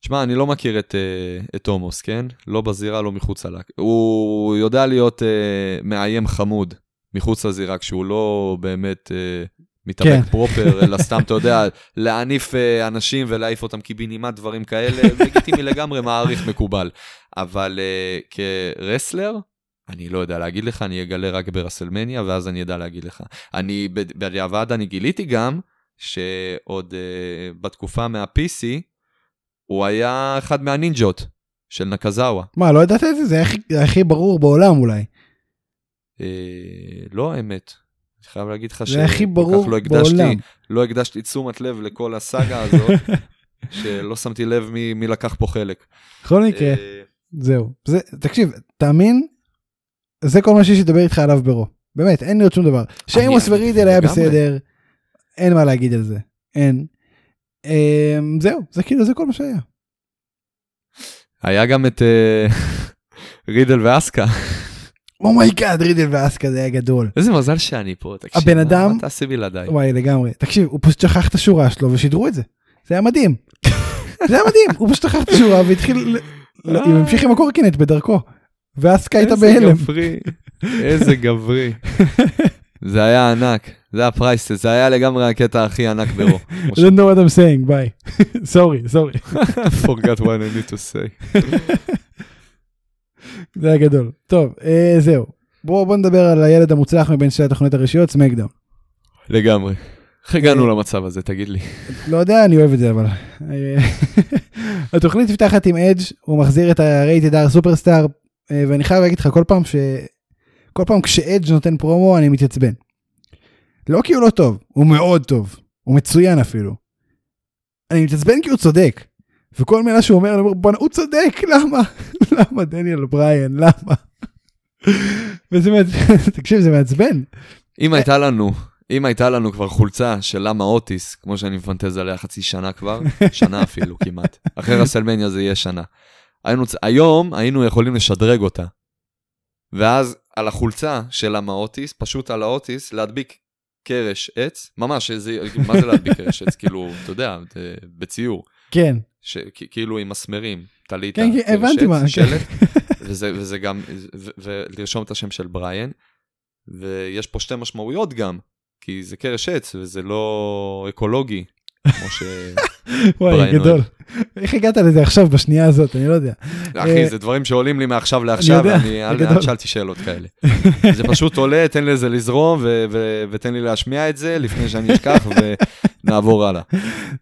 תשמע, אני לא מכיר את, אה, את עומוס, כן? לא בזירה, לא מחוץ לה. הוא יודע להיות אה, מאיים חמוד מחוץ לזירה, כשהוא לא באמת אה, מתאבק כן. proper, אלא סתם, אתה יודע, להניף אה, אנשים ולהעיף אותם קיבינימט, דברים כאלה, לגיטימי לגמרי, מעריך מקובל. אבל אה, כרסלר, אני לא יודע להגיד לך, אני אגלה רק ברסלמניה, ואז אני אדע להגיד לך. אני, בד- בדיעבד אני גיליתי גם, שעוד uh, בתקופה מה-PC, הוא היה אחד מהנינג'ות של נקזאווה. מה, לא ידעת את זה? זה הכי- הכי ברור בעולם אולי. אה, לא האמת. אני חייב להגיד לך שכל כך לא הקדשתי, בעולם. לא הקדשתי תשומת לב לכל הסאגה הזאת, שלא שמתי לב מי, מי לקח פה חלק. בכל מקרה, אה, זהו. זה, תקשיב, תאמין, זה כל מה שיש לדבר איתך עליו ברו. באמת, אין לי עוד שום דבר. שיימוס אני- ורידל היה. בסדר, אין מה להגיד על זה. אין. אמ, זהו, זה כאילו, זה כל מה שהיה. היה גם את אה, רידל ואסקה. oh my god, רידל ואסקה זה היה גדול. איזה מזל שאני פה, תקשיב. הבן אדם- מה תעשי בלעדיי? וואי, לגמרי. תקשיב, הוא פשוט שכח את השורה שלו ושידרו את זה. זה היה מדהים. זה היה מדהים, הוא פשוט שכח את השורה והתחיל, ל- הוא המשיך עם הקורקינט בדרכו. ואסקה הייתה איזה בהלם. גברי, איזה גברי. זה היה ענק, זה היה priceless, זה היה לגמרי הקטע הכי ענק bro. I don't know what I'm saying, ביי. sorry, sorry. forgot what I need to say. זה היה גדול. טוב, אה, זהו. בואו בוא נדבר על הילד המוצלח מבין שתי התוכניות הראשיות, סמקדאון. לגמרי. איך הגענו למצב הזה, תגיד לי. לא יודע, אני אוהב את זה אבל. אה, התוכנית נפתחת עם אדג', הוא מחזיר את ה Rated R Superstar, אה, ואני חייב להגיד לך, כל פעם ש... כל פעם כשאדג' נותן פרומו אני מתעצבן. לא כי הוא לא טוב, הוא מאוד טוב, הוא מצוין אפילו. אני מתעצבן כי הוא צודק. וכל מילה שהוא אומר, אני אומר, בואנה, הוא צודק, למה? למה דניאל בריין, למה? וזה מעצבן, תקשיב, זה מעצבן. אם הייתה לנו, אם הייתה לנו כבר חולצה של למה אוטיס, כמו שאני מפנטז עליה חצי שנה כבר, שנה אפילו כמעט, אחרי רסלמניה זה יהיה שנה. היינו, היום היינו יכולים לשדרג אותה. ואז על החולצה של למה אוטיס, פשוט על האוטיס, להדביק קרש עץ, ממש, איזה, מה זה להדביק קרש עץ? כאילו, אתה יודע, בציור, כן, ש, כאילו עם מסמרים, טלית, כן, כן, הבנתי מה. שלט, וזה, וזה גם, ו- ולרשום את השם של בריאן, ויש פה שתי משמעויות גם, כי זה קרש עץ וזה לא אקולוגי, כמו ש... וואי, גדול. איך הגעת לזה עכשיו, בשנייה הזאת, אני לא יודע. אחי, זה דברים שעולים לי מעכשיו לעכשיו, ואני זה אל תשאלתי שאלות כאלה. זה פשוט עולה, תן לזה לזרום, ותן לי להשמיע את זה לפני שאני אשכח, ונעבור הלאה.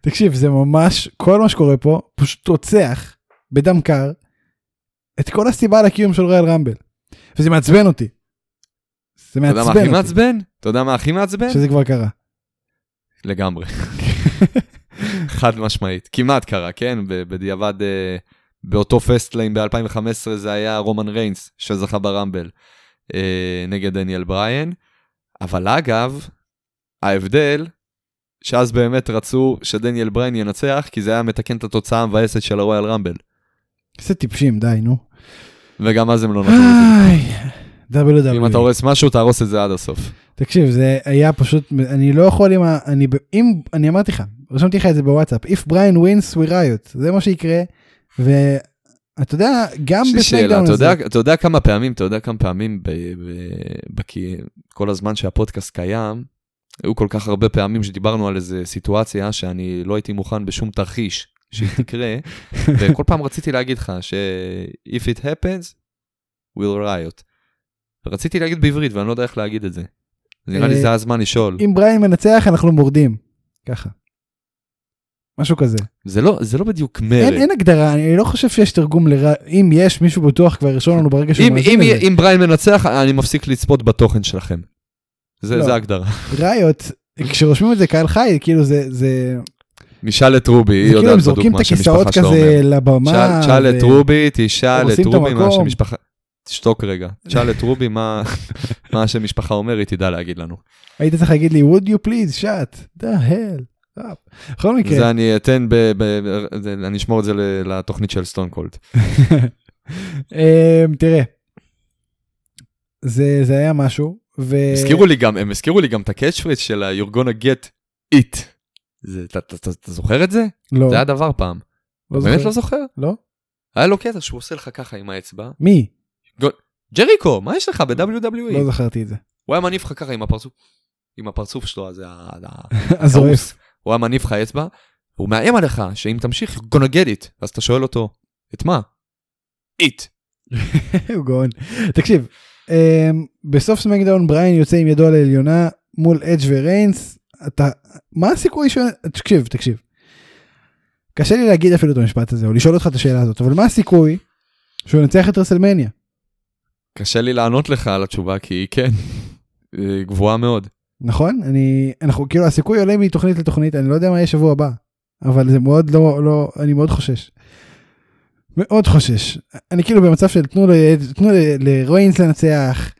תקשיב, זה ממש, כל מה שקורה פה, פשוט רוצח בדם קר את כל הסיבה לקיום של ריאל רמבל. וזה מעצבן אותי. זה אתה יודע מה מעצבן הכי אותי. מעצבן? אתה יודע מה הכי מעצבן? שזה כבר קרה. לגמרי. חד משמעית. כמעט קרה, כן? ב- בדיעבד, אה, באותו פסטליין ב-2015 זה היה רומן ריינס שזכה ברמבל אה, נגד דניאל בריין. אבל אגב, ההבדל, שאז באמת רצו שדניאל בריין ינצח, כי זה היה מתקן את התוצאה המבאסת של הרויאל רמבל. איזה טיפשים, די, נו. וגם אז הם לא נתנו את זה. איי, אם אתה WWE. הורס משהו, תהרוס את זה עד הסוף. תקשיב, זה היה פשוט, אני לא יכול עם ה... אני, ב- אם, אני אמרתי לך, רשמתי לך את זה בוואטסאפ, If Brian wins we riot, זה מה שיקרה, ואתה יודע, גם יש לי שאלה, בסמקדאון אתה הזה, יודע, אתה יודע כמה פעמים, אתה יודע כמה פעמים ב, ב, בכי, כל הזמן שהפודקאסט קיים, היו כל כך הרבה פעמים שדיברנו על איזה סיטואציה שאני לא הייתי מוכן בשום תרחיש שהיא תקרה, וכל פעם רציתי להגיד לך ש- if it happens, we'll riot. רציתי להגיד בעברית ואני לא יודע איך להגיד את זה. נראה לי אה, זה הזמן לשאול. אם בריין מנצח אנחנו מורדים, ככה. משהו כזה. זה לא, זה לא בדיוק אין, מרד. אין הגדרה, אני לא חושב שיש תרגום לרע, אם יש מישהו בטוח כבר ירשום לנו ברגע שהוא מאזין אם, לזה. אם בריין מנצח, אני מפסיק לצפות בתוכן שלכם. זה, לא. זה ההגדרה. ראיות, כשרושמים את זה קהל חי, כאילו זה, זה, נשאל את רובי, היא זה כאילו יודעת הם בדיוק זורקים את מה הכיסאות שהמשפחה כזה אומרת. לבמה. שאל- שאל את ו- רובי, תשאל את את רובי מה המקום. תשתוק רגע. תשאל את רובי מה מה שמשפחה אומר, היא תדע להגיד לנו. היית צריך להגיד לי, would you please shut the hell up. בכל מקרה, זה אני אתן, ב- ב- ב- אני אשמור את זה לתוכנית של סטון קולד. אמ, תראה, זה זה היה משהו, ו... הזכירו לי גם, הם הזכירו לי גם את ה catch phrase של ה- You're gonna get it. זה- אתה- אתה אתה זוכר את זה? לא, זה היה דבר פעם. לא באמת זוכר. לא זוכר? לא? היה לו קטע שהוא עושה לך ככה עם האצבע. מי? ג'ריקו, מה יש לך ב-WWE? לא זכרתי את זה. הוא היה מניף לך ככה עם הפרצוף, עם הפרצוף שלו, אז זה ה- ה- הזועף. הוא היה מניף לך אצבע, והוא מאיים עליך שאם תמשיך, you're gonna get it. אז אתה שואל אותו, את מה? it. הוא גאון. תקשיב, אמ, בסוף סמקדאון בריין יוצא עם ידו על העליונה מול אדג' וריינס. אתה, מה הסיכוי ש... תקשיב, תקשיב. קשה לי להגיד אפילו את המשפט הזה, או לשאול אותך את השאלה הזאת, אבל מה הסיכוי שהוא ינצח את רסלמניה? קשה לי לענות לך על התשובה, כי היא כן, היא גבוהה מאוד. נכון? אני, אנחנו, כאילו הסיכוי עולה מתוכנית לתוכנית, אני לא יודע מה יהיה שבוע הבא, אבל זה מאוד לא, לא, אני מאוד חושש. מאוד חושש. אני כאילו במצב של תנו, תנו ל- לרוינס לנצח,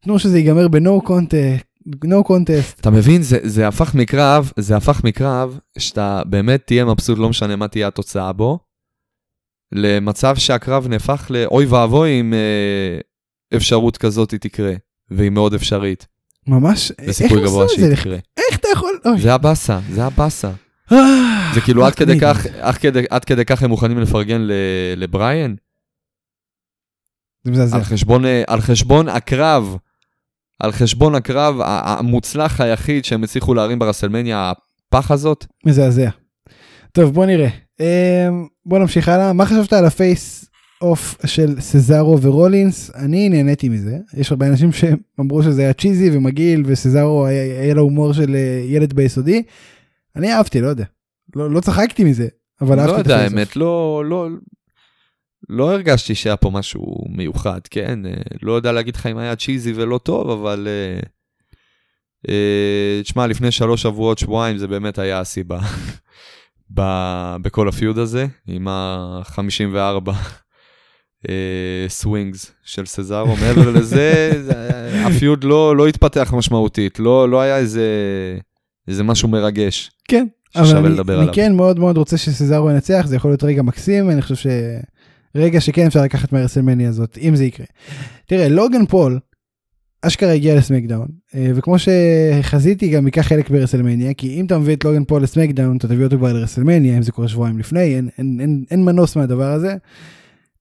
תנו שזה ייגמר ב-no contest, no contest. אתה מבין, זה, זה הפך מקרב, זה הפך מקרב שאתה באמת תהיה מבסוט, לא משנה מה תהיה התוצאה בו, למצב שהקרב נהפך לאוי ואבוי אם אה, אפשרות כזאת תקרה, והיא מאוד אפשרית, ממש, איך גבוה עשו את זה? תקרה. איך אתה יכול? אוי. זה הבאסה, זה הבאסה. אה, זה כאילו עד כדי. כך, עד כדי, עד כדי כך הם מוכנים לפרגן לבריאן, זה מזעזע. על חשבון, אה, על חשבון הקרב, על חשבון הקרב המוצלח היחיד שהם הצליחו להרים ברסלמניה, הפח הזאת. מזעזע. טוב, בוא נראה. אמ, בוא נמשיך הלאה. מה חשבת על ה face off של סזארו ורולינס? אני נהניתי מזה. יש הרבה אנשים שאמרו שזה היה cheesy ומגעיל וסזארו היה, היה לו הומור של אה, ילד ביסודי. אני אהבתי, לא יודע. לא, לא צחקתי מזה, אבל לא אהבתי את יודע, ה face האמת, לא, לא, לא הרגשתי שהיה פה משהו מיוחד, כן? אה, לא יודע להגיד לך אם היה cheesy ולא טוב, אבל... אה, תשמע, לפני שלוש שבועות, שבועיים, זה באמת היה הסיבה בכל ה feud הזה, עם ה-54 swings של סזארו. מעבר לזה, זה- ה feud לא, לא התפתח משמעותית, לא, לא היה איזה, איזה משהו מרגש. כן, אבל אני, לדבר אני עליו. כן מאוד מאוד רוצה שסזארו ינצח, זה יכול להיות רגע מקסים, אני חושב שרגע שכן אפשר לקחת מה WrestleMania הזאת, אם זה יקרה. תראה, לוגן פול, אשכרה הגיע ל SmackDown, אה, וכמו שחזיתי גם ייקח חלק ב WrestleMania, כי אם אתה מביא את לוגן פול ל SmackDown, אתה תביא אותו כבר ל WrestleMania, אם זה קורה שבועיים לפני, אין, אין, אין, אין מנוס מהדבר הזה.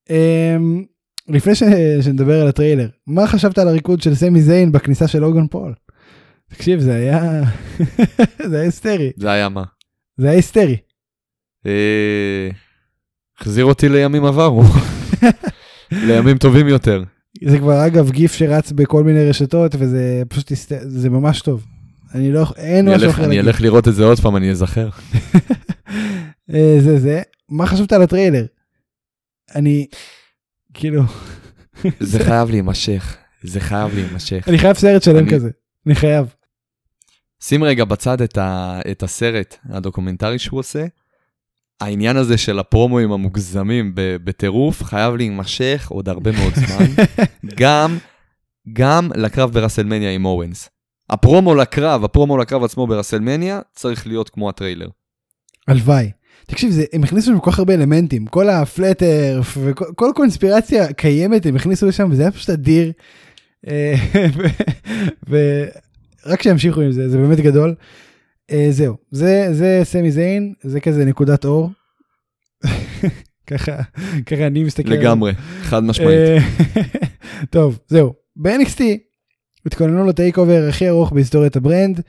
אמ, לפני ש, שנדבר על הטריילר, מה חשבת על הריקוד של סמי זיין בכניסה של לוגן פול? תקשיב, זה היה, זה היה היסטרי. זה היה מה? זה היה היסטרי. אה, החזיר אותי לימים עברו, לימים טובים יותר. זה כבר אגב גיף שרץ בכל מיני רשתות וזה פשוט היסט- זה ממש טוב. אני לא אין משהו אחר אני. אלך לראות את זה עוד פעם, אני אזכר. אה, זה זה. מה חשבת על הטריילר? אני כאילו זה חייב להימשך, זה חייב להימשך. אני חייב סרט שלם אני- כזה. אני חייב. שים רגע בצד את, ה, את הסרט הדוקומנטרי שהוא עושה. העניין הזה של הפרומואים המוגזמים בטירוף חייב להימשך עוד הרבה מאוד זמן. גם, גם לקרב ב WrestleMania עם אוונס. הפרומו לקרב, הפרומו לקרב עצמו ב WrestleMania צריך להיות כמו הטריילר. הלוואי. תקשיב זה הם הכניסו שם כל כך הרבה אלמנטים כל ה flat earth וכל כל קונספירציה קיימת הם הכניסו לשם וזה היה פשוט אדיר. אה, ורק שימשיכו עם זה זה באמת גדול. אה, זהו זה זה סמי זיין זה כזה נקודת אור. ככה ככה אני מסתכל. לגמרי, חד משמעית. אה, טוב זהו ב-NXT התכוננו ל TakeOver הכי ארוך בהיסטוריית ה brand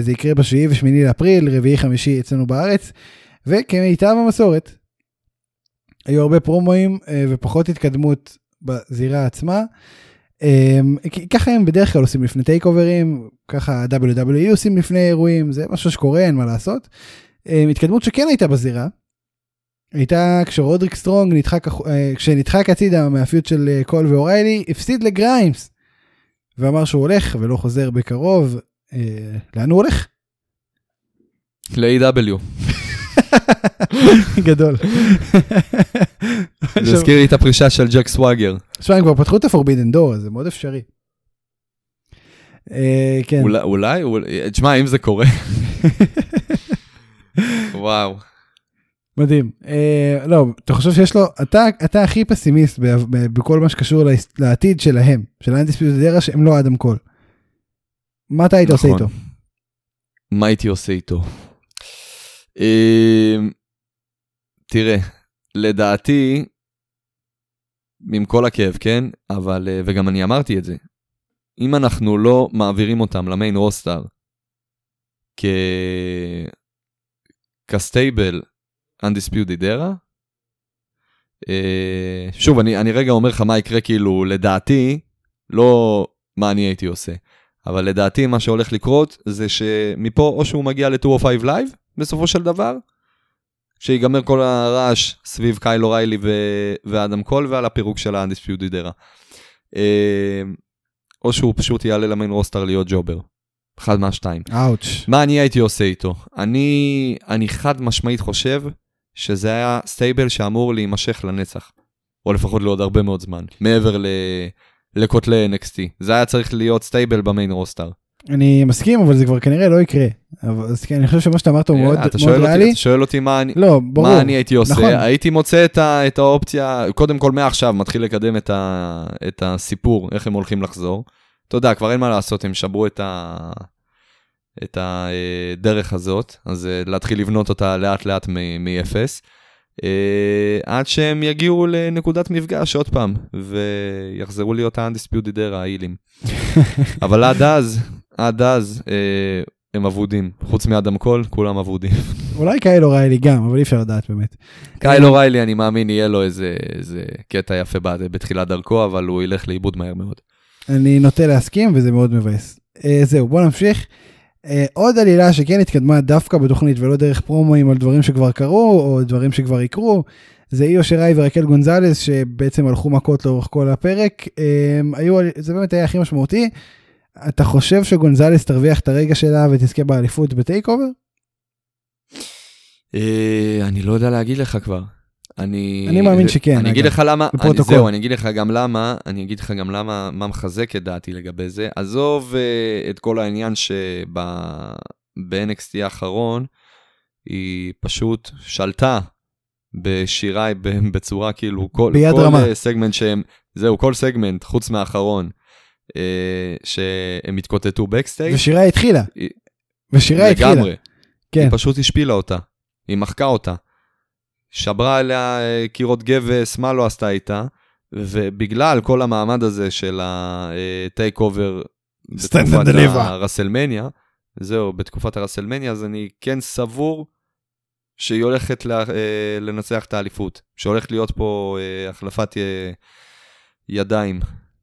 זה יקרה בשביעי ושמיני לאפריל רביעי חמישי אצלנו בארץ וכמיטב המסורת היו הרבה פרומואים אה, ופחות התקדמות בזירה עצמה. אה, כי ככה הם בדרך כלל עושים לפני טייק אוברים ככה WWE עושים לפני אירועים זה משהו שקורה אין מה לעשות. אה, התקדמות שכן הייתה בזירה הייתה כשרודריק סטרונג נדחק, כשנדחק הצידה מה feud של קול ואוריילי, הפסיד לגריימס. ואמר שהוא הולך ולא חוזר בקרוב. לאן הוא הולך? ל-AW. גדול. זה הזכיר לי את הפרישה של ג'ק סוואגר. תשמע, הם כבר פתחו את Door, אז זה מאוד אפשרי. אה, כן. אולי, תשמע, אם זה קורה. וואו. מדהים. אה, לא, אתה חושב שיש לו, אתה, אתה הכי פסימיסט ב, ב, בכל מה שקשור לעתיד שלהם, של האנטיספיוט דרה שהם לא אדם קול. מה אתה היית עושה נכון. איתו? מה הייתי עושה איתו? אמ, תראה, לדעתי, עם כל הכאב, כן? אבל, אה, וגם אני אמרתי את זה, אם אנחנו לא מעבירים אותם למיין רוסטר כ... כסטייבל undisputed era, אה, שוב, אני, אני רגע אומר לך מה יקרה, כאילו, לדעתי, לא מה אני הייתי עושה. אבל לדעתי מה שהולך לקרות זה שמפה או שהוא מגיע ל-205 Live בסופו של דבר, שיגמר כל הרעש סביב קייל אוריילי ו- ואדם קול ועל הפירוק של ה-Undisputed Era. אה, או שהוא פשוט יעלה ל main roster להיות jobber. אחד מהשתיים. אאוץ'. מה אני הייתי עושה איתו? אני, אני חד משמעית חושב שזה היה stable שאמור להימשך לנצח. או לפחות לעוד הרבה מאוד זמן. מעבר ל... לכותלי NXT. זה היה צריך להיות stable ב main roster. אני מסכים, אבל זה כבר כנראה לא יקרה. אבל, אז כן, אני חושב שמה שאתה אמרת הוא מאוד אה, אתה מאוד ריאלי. אתה שואל אותי מה אני... לא, ברור. מה אני הייתי עושה? נכון. הייתי מוצא את, ה, את האופציה, קודם כל מעכשיו מתחיל לקדם את, ה, את הסיפור, איך הם הולכים לחזור. אתה יודע, כבר אין מה לעשות, הם שברו את, ה, את הדרך הזאת, אז אה, להתחיל לבנות אותה לאט לאט מאפס. אה, עד שהם יגיעו לנקודת מפגש עוד פעם, ויחזרו להיות ה-Undisputed Era, ההילים. אבל עד אז, עד אז, אה, הם אבודים. חוץ מאדם קול, כולם אבודים. אולי קייל אוריילי גם, אבל אי אפשר לדעת באמת. קייל אוריילי, אני מאמין, יהיה לו איזה, איזה קטע יפה ב- בתחילת דרכו, אבל הוא ילך לאיבוד מהר מאוד. אני נוטה להסכים וזה מאוד מבאס. אה, זהו, בוא נמשיך. אה, עוד עלילה שכן התקדמה דווקא בתוכנית ולא דרך פרומואים על דברים שכבר קרו או דברים שכבר יקרו. זה איו שיראי ורקל גונזלס שבעצם הלכו מכות לאורך כל הפרק. אה, היו, זה באמת היה הכי משמעותי. אתה חושב שגונזלס תרוויח את הרגע שלה ותזכה באליפות ב TakeOver? אה, אני לא יודע להגיד לך כבר. אני... אני מאמין שכן, אני אגיד. לך למה, אני. זהו, אני אגיד לך גם למה, אני אגיד לך גם למה, מה מחזק את דעתי לגבי זה. עזוב אה, את כל העניין שב-NXT האחרון, היא פשוט שלטה בשיריי בצורה כאילו, כל, ביד כל רמה. אה, סגמנט שהם, זהו, כל סגמנט, חוץ מהאחרון, שהם התקוטטו backstage, ושיראי התחילה. היא- ושיראי התחילה. לגמרי. כן. היא פשוט השפילה אותה, היא מחקה אותה. שברה עליה אה, קירות גבס, מה לא עשתה איתה, ובגלל כל המעמד הזה של ה TakeOver בתקופת. ה WrestleMania, זהו, בתקופת ה WrestleMania, אז אני כן סבור שהיא הולכת לה, אה, לנצח את האליפות, שהולך להיות פה אה, החלפת אה, ידיים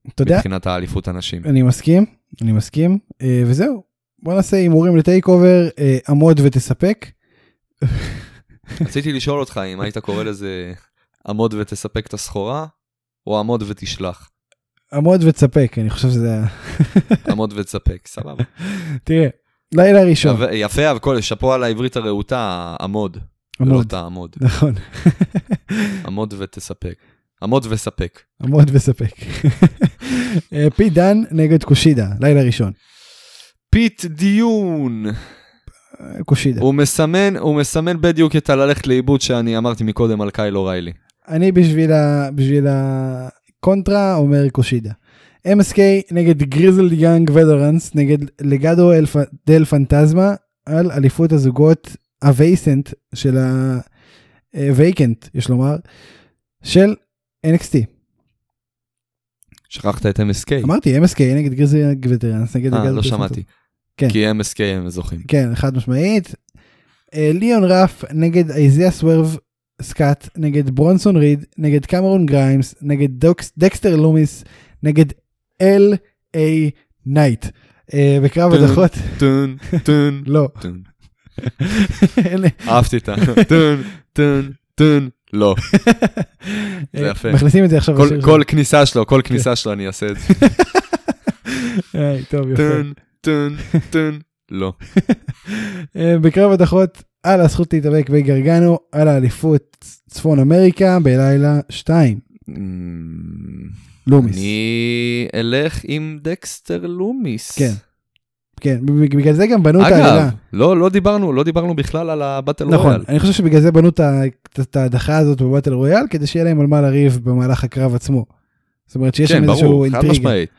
אתה יודע, מבחינת האליפות הנשים. אני מסכים, אני מסכים, אה, וזהו. בוא נעשה הימורים ל TakeOver, אה, עמוד ותספק. רציתי לשאול אותך אם היית קורא לזה עמוד ותספק את הסחורה, או עמוד ותשלח. עמוד ותספק, אני חושב שזה ה... עמוד ותספק, סבבה. תראה, לילה ראשון, יפה- אבל שאפו על העברית הרהוטה, עמוד. לא עמוד, תעמוד. נכון, עמוד ותספק. עמוד וספק. עמוד וספק. אה, פיט דאן נגד קושידה, לילה ראשון. פיט דאן. אה, קושידה. הוא מסמן, הוא מסמן בדיוק את הללכת לאיבוד שאני אמרתי מקודם על קייל אוריילי. אני בשביל ה- בשביל הקונטרה אומר קושידה. MSK נגד Grizzled Young Veterans נגד לגדו אלפ- דל פנטזמה על אליפות הזוגות ה vacant של ה vacant יש לומר של NXT. שכחת את MSK. אמרתי MSK נגד Grizzled Veterans נגד אה, לא שמעתי. כן. כי MSK הם זוכים. כן חד משמעית. אה, ליאון רף נגד אייזיה סוורב סקאט נגד ברונסון ריד נגד קמרון גריימס נגד דוקס, דקסטר לומיס נגד אל איי נייט. אה, בקרב. הדחות טון, טון, לא. אהבתי את ה... טון, טון, טון. לא. זה יפה. מכניסים את זה עכשיו. כל- כניסה שלו, כל כניסה שלו אני אעשה את זה. טוב יפה. טון, טון, טון. לא. אה, בקרב הדחות על הזכות להתאבק בגרגנו על האליפות צפון אמריקה בלילה 2. אמ, לומיס. אני אלך עם דקסטר לומיס. כן. כן, בגלל זה גם בנו את העלילה. אגב, לא, לא דיברנו, לא דיברנו בכלל על הבטל נכון, רויאל. אני חושב שבגלל זה בנו את ההדחה הזאת בבטל רויאל, כדי שיהיה להם על מה לריב במהלך הקרב עצמו. זאת אומרת שיש כן, שם איזשהו ברור, חד אינטריגה. משמעית.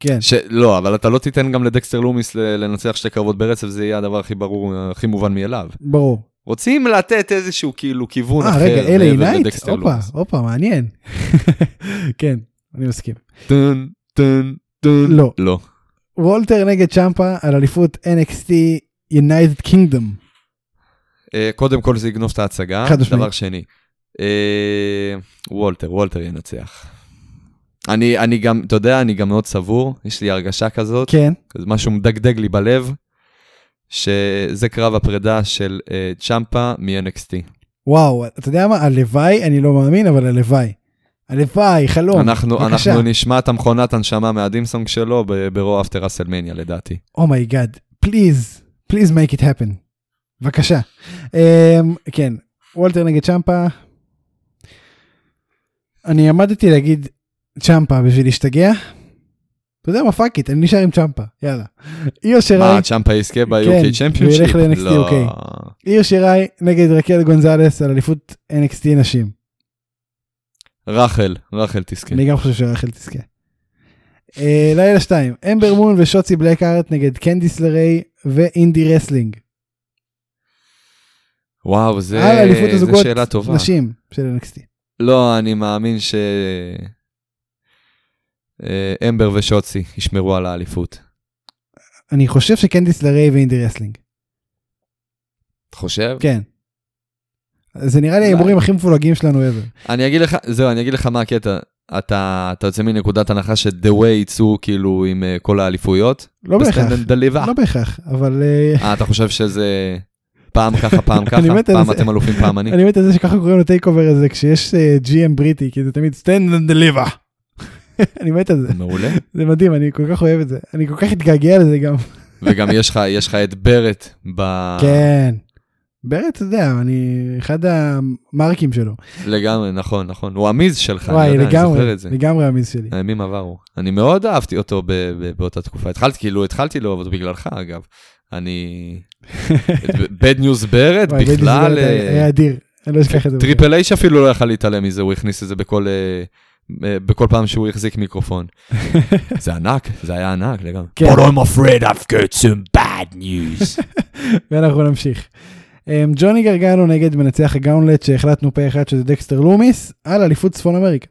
כן, ש... לא, אבל אתה לא תיתן גם לדקסטר לומיס לנצח שתי קרבות ברצף, זה יהיה הדבר הכי ברור, הכי מובן מאליו. ברור. רוצים לתת איזשהו כאילו כיוון אה, אחר רגע, אלי מעבר נייט? הופה. הופה, מעניין. כן, אני מסכים. טון, טון, טון. לא. לא. וולטר נגד צ'מפה על אליפות NXT United Kingdom. אה, קודם כל זה יגנוב את ההצגה. דבר שני, אה, וולטר, וולטר ינצח. אני, אני גם, אתה יודע, אני גם מאוד סבור, יש לי הרגשה כזאת, כן, כזה משהו מדגדג לי בלב, שזה קרב הפרידה של אה, צ'מפה מ-NXT. וואו, אתה יודע מה? הלוואי, אני לא מאמין, אבל הלוואי. הלוואי, חלום. אנחנו, בבקשה. אנחנו נשמע את המכונת הנשמה מה theme song שלו ב- ב Raw after WrestleMania לדעתי. Oh my God, please, please make it happen. בבקשה. Um, כן, וולטר נגד צ'מפה. אני עמדתי להגיד צ'מפה בשביל להשתגע, אתה יודע מה fuck it, אני נשאר עם צ'מפה, יאללה. איו שיראי, מה, צ'מפה יזכה ב-UK כן, צ'מפיונשיפ? וילך ל-NXT לא. UK. איו שיראי נגד רקל גונזלס על אליפות NXT נשים. רחל, רחל תזכה. אני גם חושב שרחל תזכה. אה, לילה 2, אמבר מון ושוצי בלקארט נגד קנדיס לריי ואינדי רסלינג. וואו, זה זה שאלה טובה. נשים של NXT. לא, אני מאמין ש... אה, אמבר ושוצי ישמרו על האליפות. אני חושב שקנדיס לריי ואינדי רסלינג. אתה חושב? כן. זה נראה לי. ההימורים הכי מפולגים שלנו ever. אני אגיד לך, זהו, אני אגיד לך מה הקטע. אתה, אתה יוצא מנקודת הנחה ש The Way יצאו כאילו עם אה, כל האליפויות? לא בהכרח. לא בהכרח, אבל אה, אה, אתה חושב שזה פעם ככה, פעם ככה? פעם. אתם אלופים, פעם אני? אני מת על זה שככה קוראים לטייק אובר הזה כשיש אה, GM בריטי, כי זה תמיד stand and deliver. אני מת על זה, מעולה. זה מדהים, אני כל כך אוהב את זה. אני כל כך אתגעגע לזה גם. וגם יש לך את בארט ב... כן. בארט, אתה יודע, אני אחד המרקים שלו. לגמרי, נכון, נכון. הוא המיז שלך, אני וואי, יודע, אני זוכר לגמרי, את זה. לגמרי המיז שלי. הימים עברו. אני מאוד אהבתי אותו ב- ב- באותה תקופה. התחלתי, כאילו, התחלתי לאהוב אותו בגללך, אגב. אני... ברד, וואי, ביידי בכלל... זיגרת היה אה, אדיר, אני לא אשכח את זה. טריפל אייץ' אפילו לא יכל להתעלם מזה, הוא הכניס את זה בכל... אה, אה, בכל פעם שהוא החזיק מיקרופון. זה ענק, זה היה ענק לגמרי. כן. But I'm afraid I've got some bad news. ואנחנו נמשיך. אמ, ג'וני גרגנו נגד מנצח ה gauntlet שהחלטנו פה אחד שזה דקסטר לומיס על אליפות צפון אמריקה.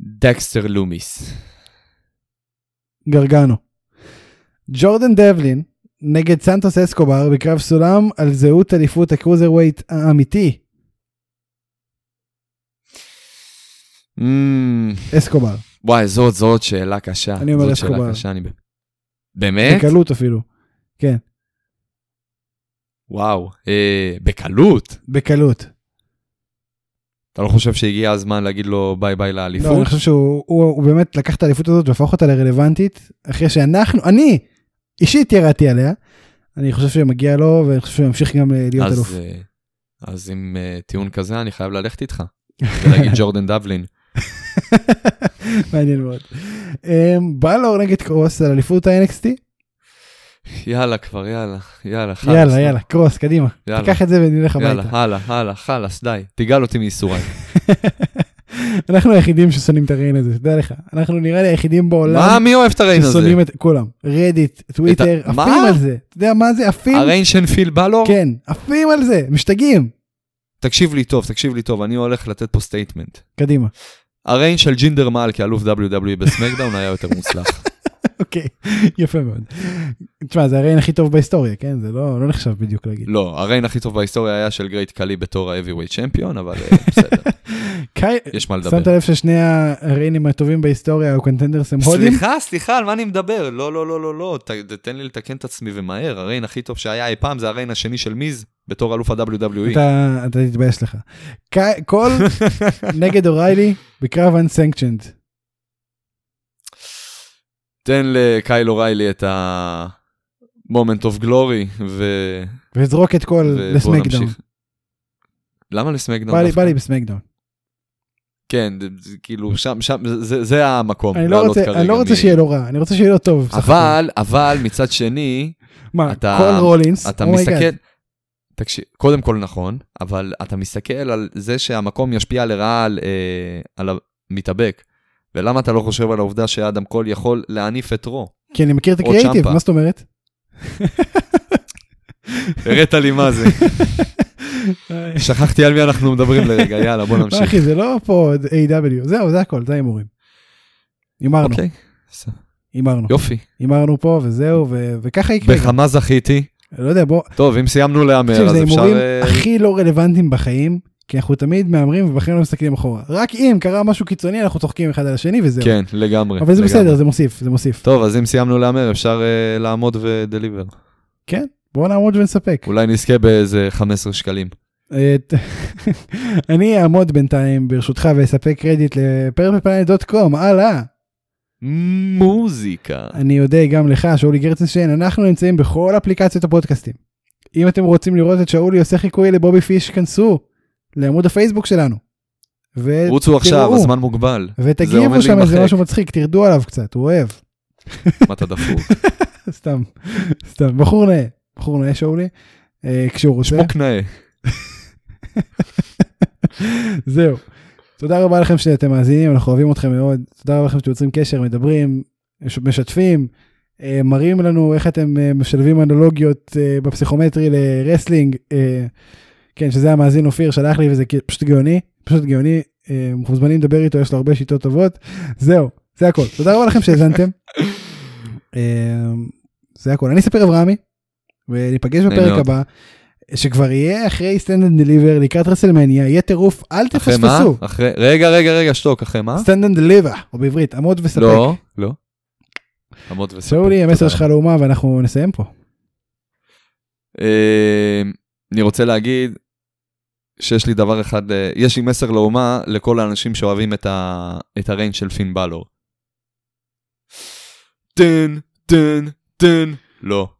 דקסטר לומיס. גרגנו. ג'ורדן דבלין נגד סנטוס אסקובר בקרב סולם על זהות אליפות ה Cruiserweight האמיתי Mm, אסקובר וואי, זאת, זאת שאלה קשה. אני אומר אסקובר. באמת? בקלות אפילו. כן וואו, אה, בקלות. בקלות. אתה לא חושב שהגיע הזמן להגיד לו ביי ביי לא, לאליפות? אני חושב שהוא הוא, הוא באמת לקח את האליפות הזאת והפך אותה לרלוונטית אחרי שאנחנו אני אישית ירדתי עליה. אני חושב שמגיע לו ואני חושב שהוא ימשיך גם אה, להיות אלוף. אז, אה, אז עם אה, טיעון כזה אני חייב ללכת איתך. ולהגיד ג'ורדן דבלין. מעניין מאוד. אמ, בלור נגד קרוס על אליפות ה-NXT. יאללה כבר, יאללה, יאללה, חלאס. יאללה יאללה קרוס קדימה. יאללה. תיקח את זה ונלך יאללה, הביתה. הלאה, הלאה, חלאס, די. תגאל אותי מייסוריי. אנחנו היחידים ששונאים את ה reign הזה, תדע לך. אנחנו נראה לי היחידים מה, בעולם מי אוהב את ה reign הזה? ששונאים את כולם. רדיט, טוויטר, מה? עפים על זה. אתה יודע מה זה? עפים? ה reign של פיל בלור? כן, עפים על זה, משתגעים. תקשיב לי טוב, תקשיב לי טוב, אני הולך לתת פה statement. קדימה. ה reign של ג'ינדר מהאל כאלוף WWE בסמקדאון היה יותר מוצלח. אוקיי, יפה מאוד. תשמע, זה ה reign הכי טוב בהיסטוריה, כן? זה לא לא נחשב בדיוק להגיד. לא, ה reign הכי טוב בהיסטוריה היה של גרייט קאלי בתור ה-heavyweight champion, אבל אה, בסדר, יש מה לדבר. שמת לב ששני הריינים הטובים בהיסטוריה הוא contenders הם הודים? סליחה, סליחה, על מה אני מדבר? לא, לא, לא, לא, לא, תן לי לתקן את עצמי ומהר, ה reign הכי טוב שהיה אי פעם זה ה reign השני של מיז בתור אלוף ה-WWE. אתה אתה תתבייש לך. קול נגד אוריילי בקרב unsanctioned. תן לקייל אוריילי את ה-moment of glory, ו... וזרוק את קול לסמקדאון. למה לסמקדאון? בא לי-? בא לי בסמקדאון. כן, כאילו, שם, שם, זה, זה המקום. אני לא רוצה- אני לא רוצה מ- שיהיה לו רע, אני רוצה שיהיה לו טוב. אבל, אבל מצד שני, מה, אתה- כל רולינס, אתה Oh מסתכל. תקשיב, קודם כל נכון, אבל אתה מסתכל על זה שהמקום ישפיע לרעה על, אה, על המתאבק. ולמה אתה לא חושב על העובדה שאדם קול יכול להניף את רו? כי אני מכיר את הקריאיטיב. מה זאת אומרת? הראת לי מה זה. שכחתי על מי אנחנו מדברים לרגע, יאללה בוא נמשיך. אחי, זה לא פה A.W, זהו, זה הכל, זה ההימורים. הימרנו, אוקיי, הימרנו. יופי. הימרנו פה וזהו, וככה יקרה. בכמה זכיתי? לא יודע, בוא, טוב, אם סיימנו להמר, אז זה אפשר... הימורים אה, הכי לא רלוונטיים בחיים, כי אנחנו תמיד מהמרים ובכן לא מסתכלים אחורה. רק אם קרה משהו קיצוני, אנחנו צוחקים אחד על השני וזהו. כן, לגמרי. אבל זה לגמרי. בסדר, זה מוסיף, זה מוסיף. טוב, אז אם סיימנו להמר, אפשר אה, לעמוד ודליבר. כן, בוא נעמוד ונספק. אולי נזכה באיזה 15 שקלים. אה, אני אעמוד בינתיים ברשותך ואספק קרדיט לפרפלפלנט.קום, הלאה. מוזיקה. אני אודה גם לך, שאולי גרצנשטיין, אנחנו נמצאים בכל אפליקציות הפודקאסטים. אם אתם רוצים לראות את שאולי עושה חיקוי לבובי פיש, כנסו לעמוד הפייסבוק שלנו. ו- רוצו עכשיו, תראו. הזמן מוגבל. ותגיבו שם איזה. משהו מצחיק, תרדו עליו קצת, הוא אוהב. מה אתה דפוק? סתם, סתם, בחור נאה, בחור נאה שאולי, אה, כשהוא רוצה. שמוק נאה. זהו. תודה רבה לכם שאתם מאזינים, אנחנו אוהבים אתכם מאוד. תודה רבה לכם שאתם יוצרים קשר, מדברים, מש- משתפים, אה, מראים לנו איך אתם אה, משלבים אנלוגיות אה, בפסיכומטרי ל wrestling. כן, שזה המאזין אופיר שלח לי וזה פשוט גאוני, פשוט גאוני. אה, מוזמנים לדבר איתו, יש לו הרבה שיטות טובות. זהו, זה הכל. תודה רבה לכם שהאזנתם. אה, זה הכל. אני ספיר אברהמי, וניפגש בפרק. הבא. שכבר יהיה אחרי Stand and Deliver לקראת WrestleMania, יהיה טירוף, אל אחרי מה? תפספסו. אחרי... רגע, רגע, רגע, שתוק, אחרי מה? Stand and Deliver, או בעברית, עמוד וספק. לא, לא. עמוד וספק. שאולי, המסר שלך לאומה ואנחנו נסיים פה. אה, אני רוצה להגיד שיש לי דבר אחד, אה, יש לי מסר לאומה לכל האנשים שאוהבים את, ה, את הריינג של פין בלור. טן, טן, טן. לא.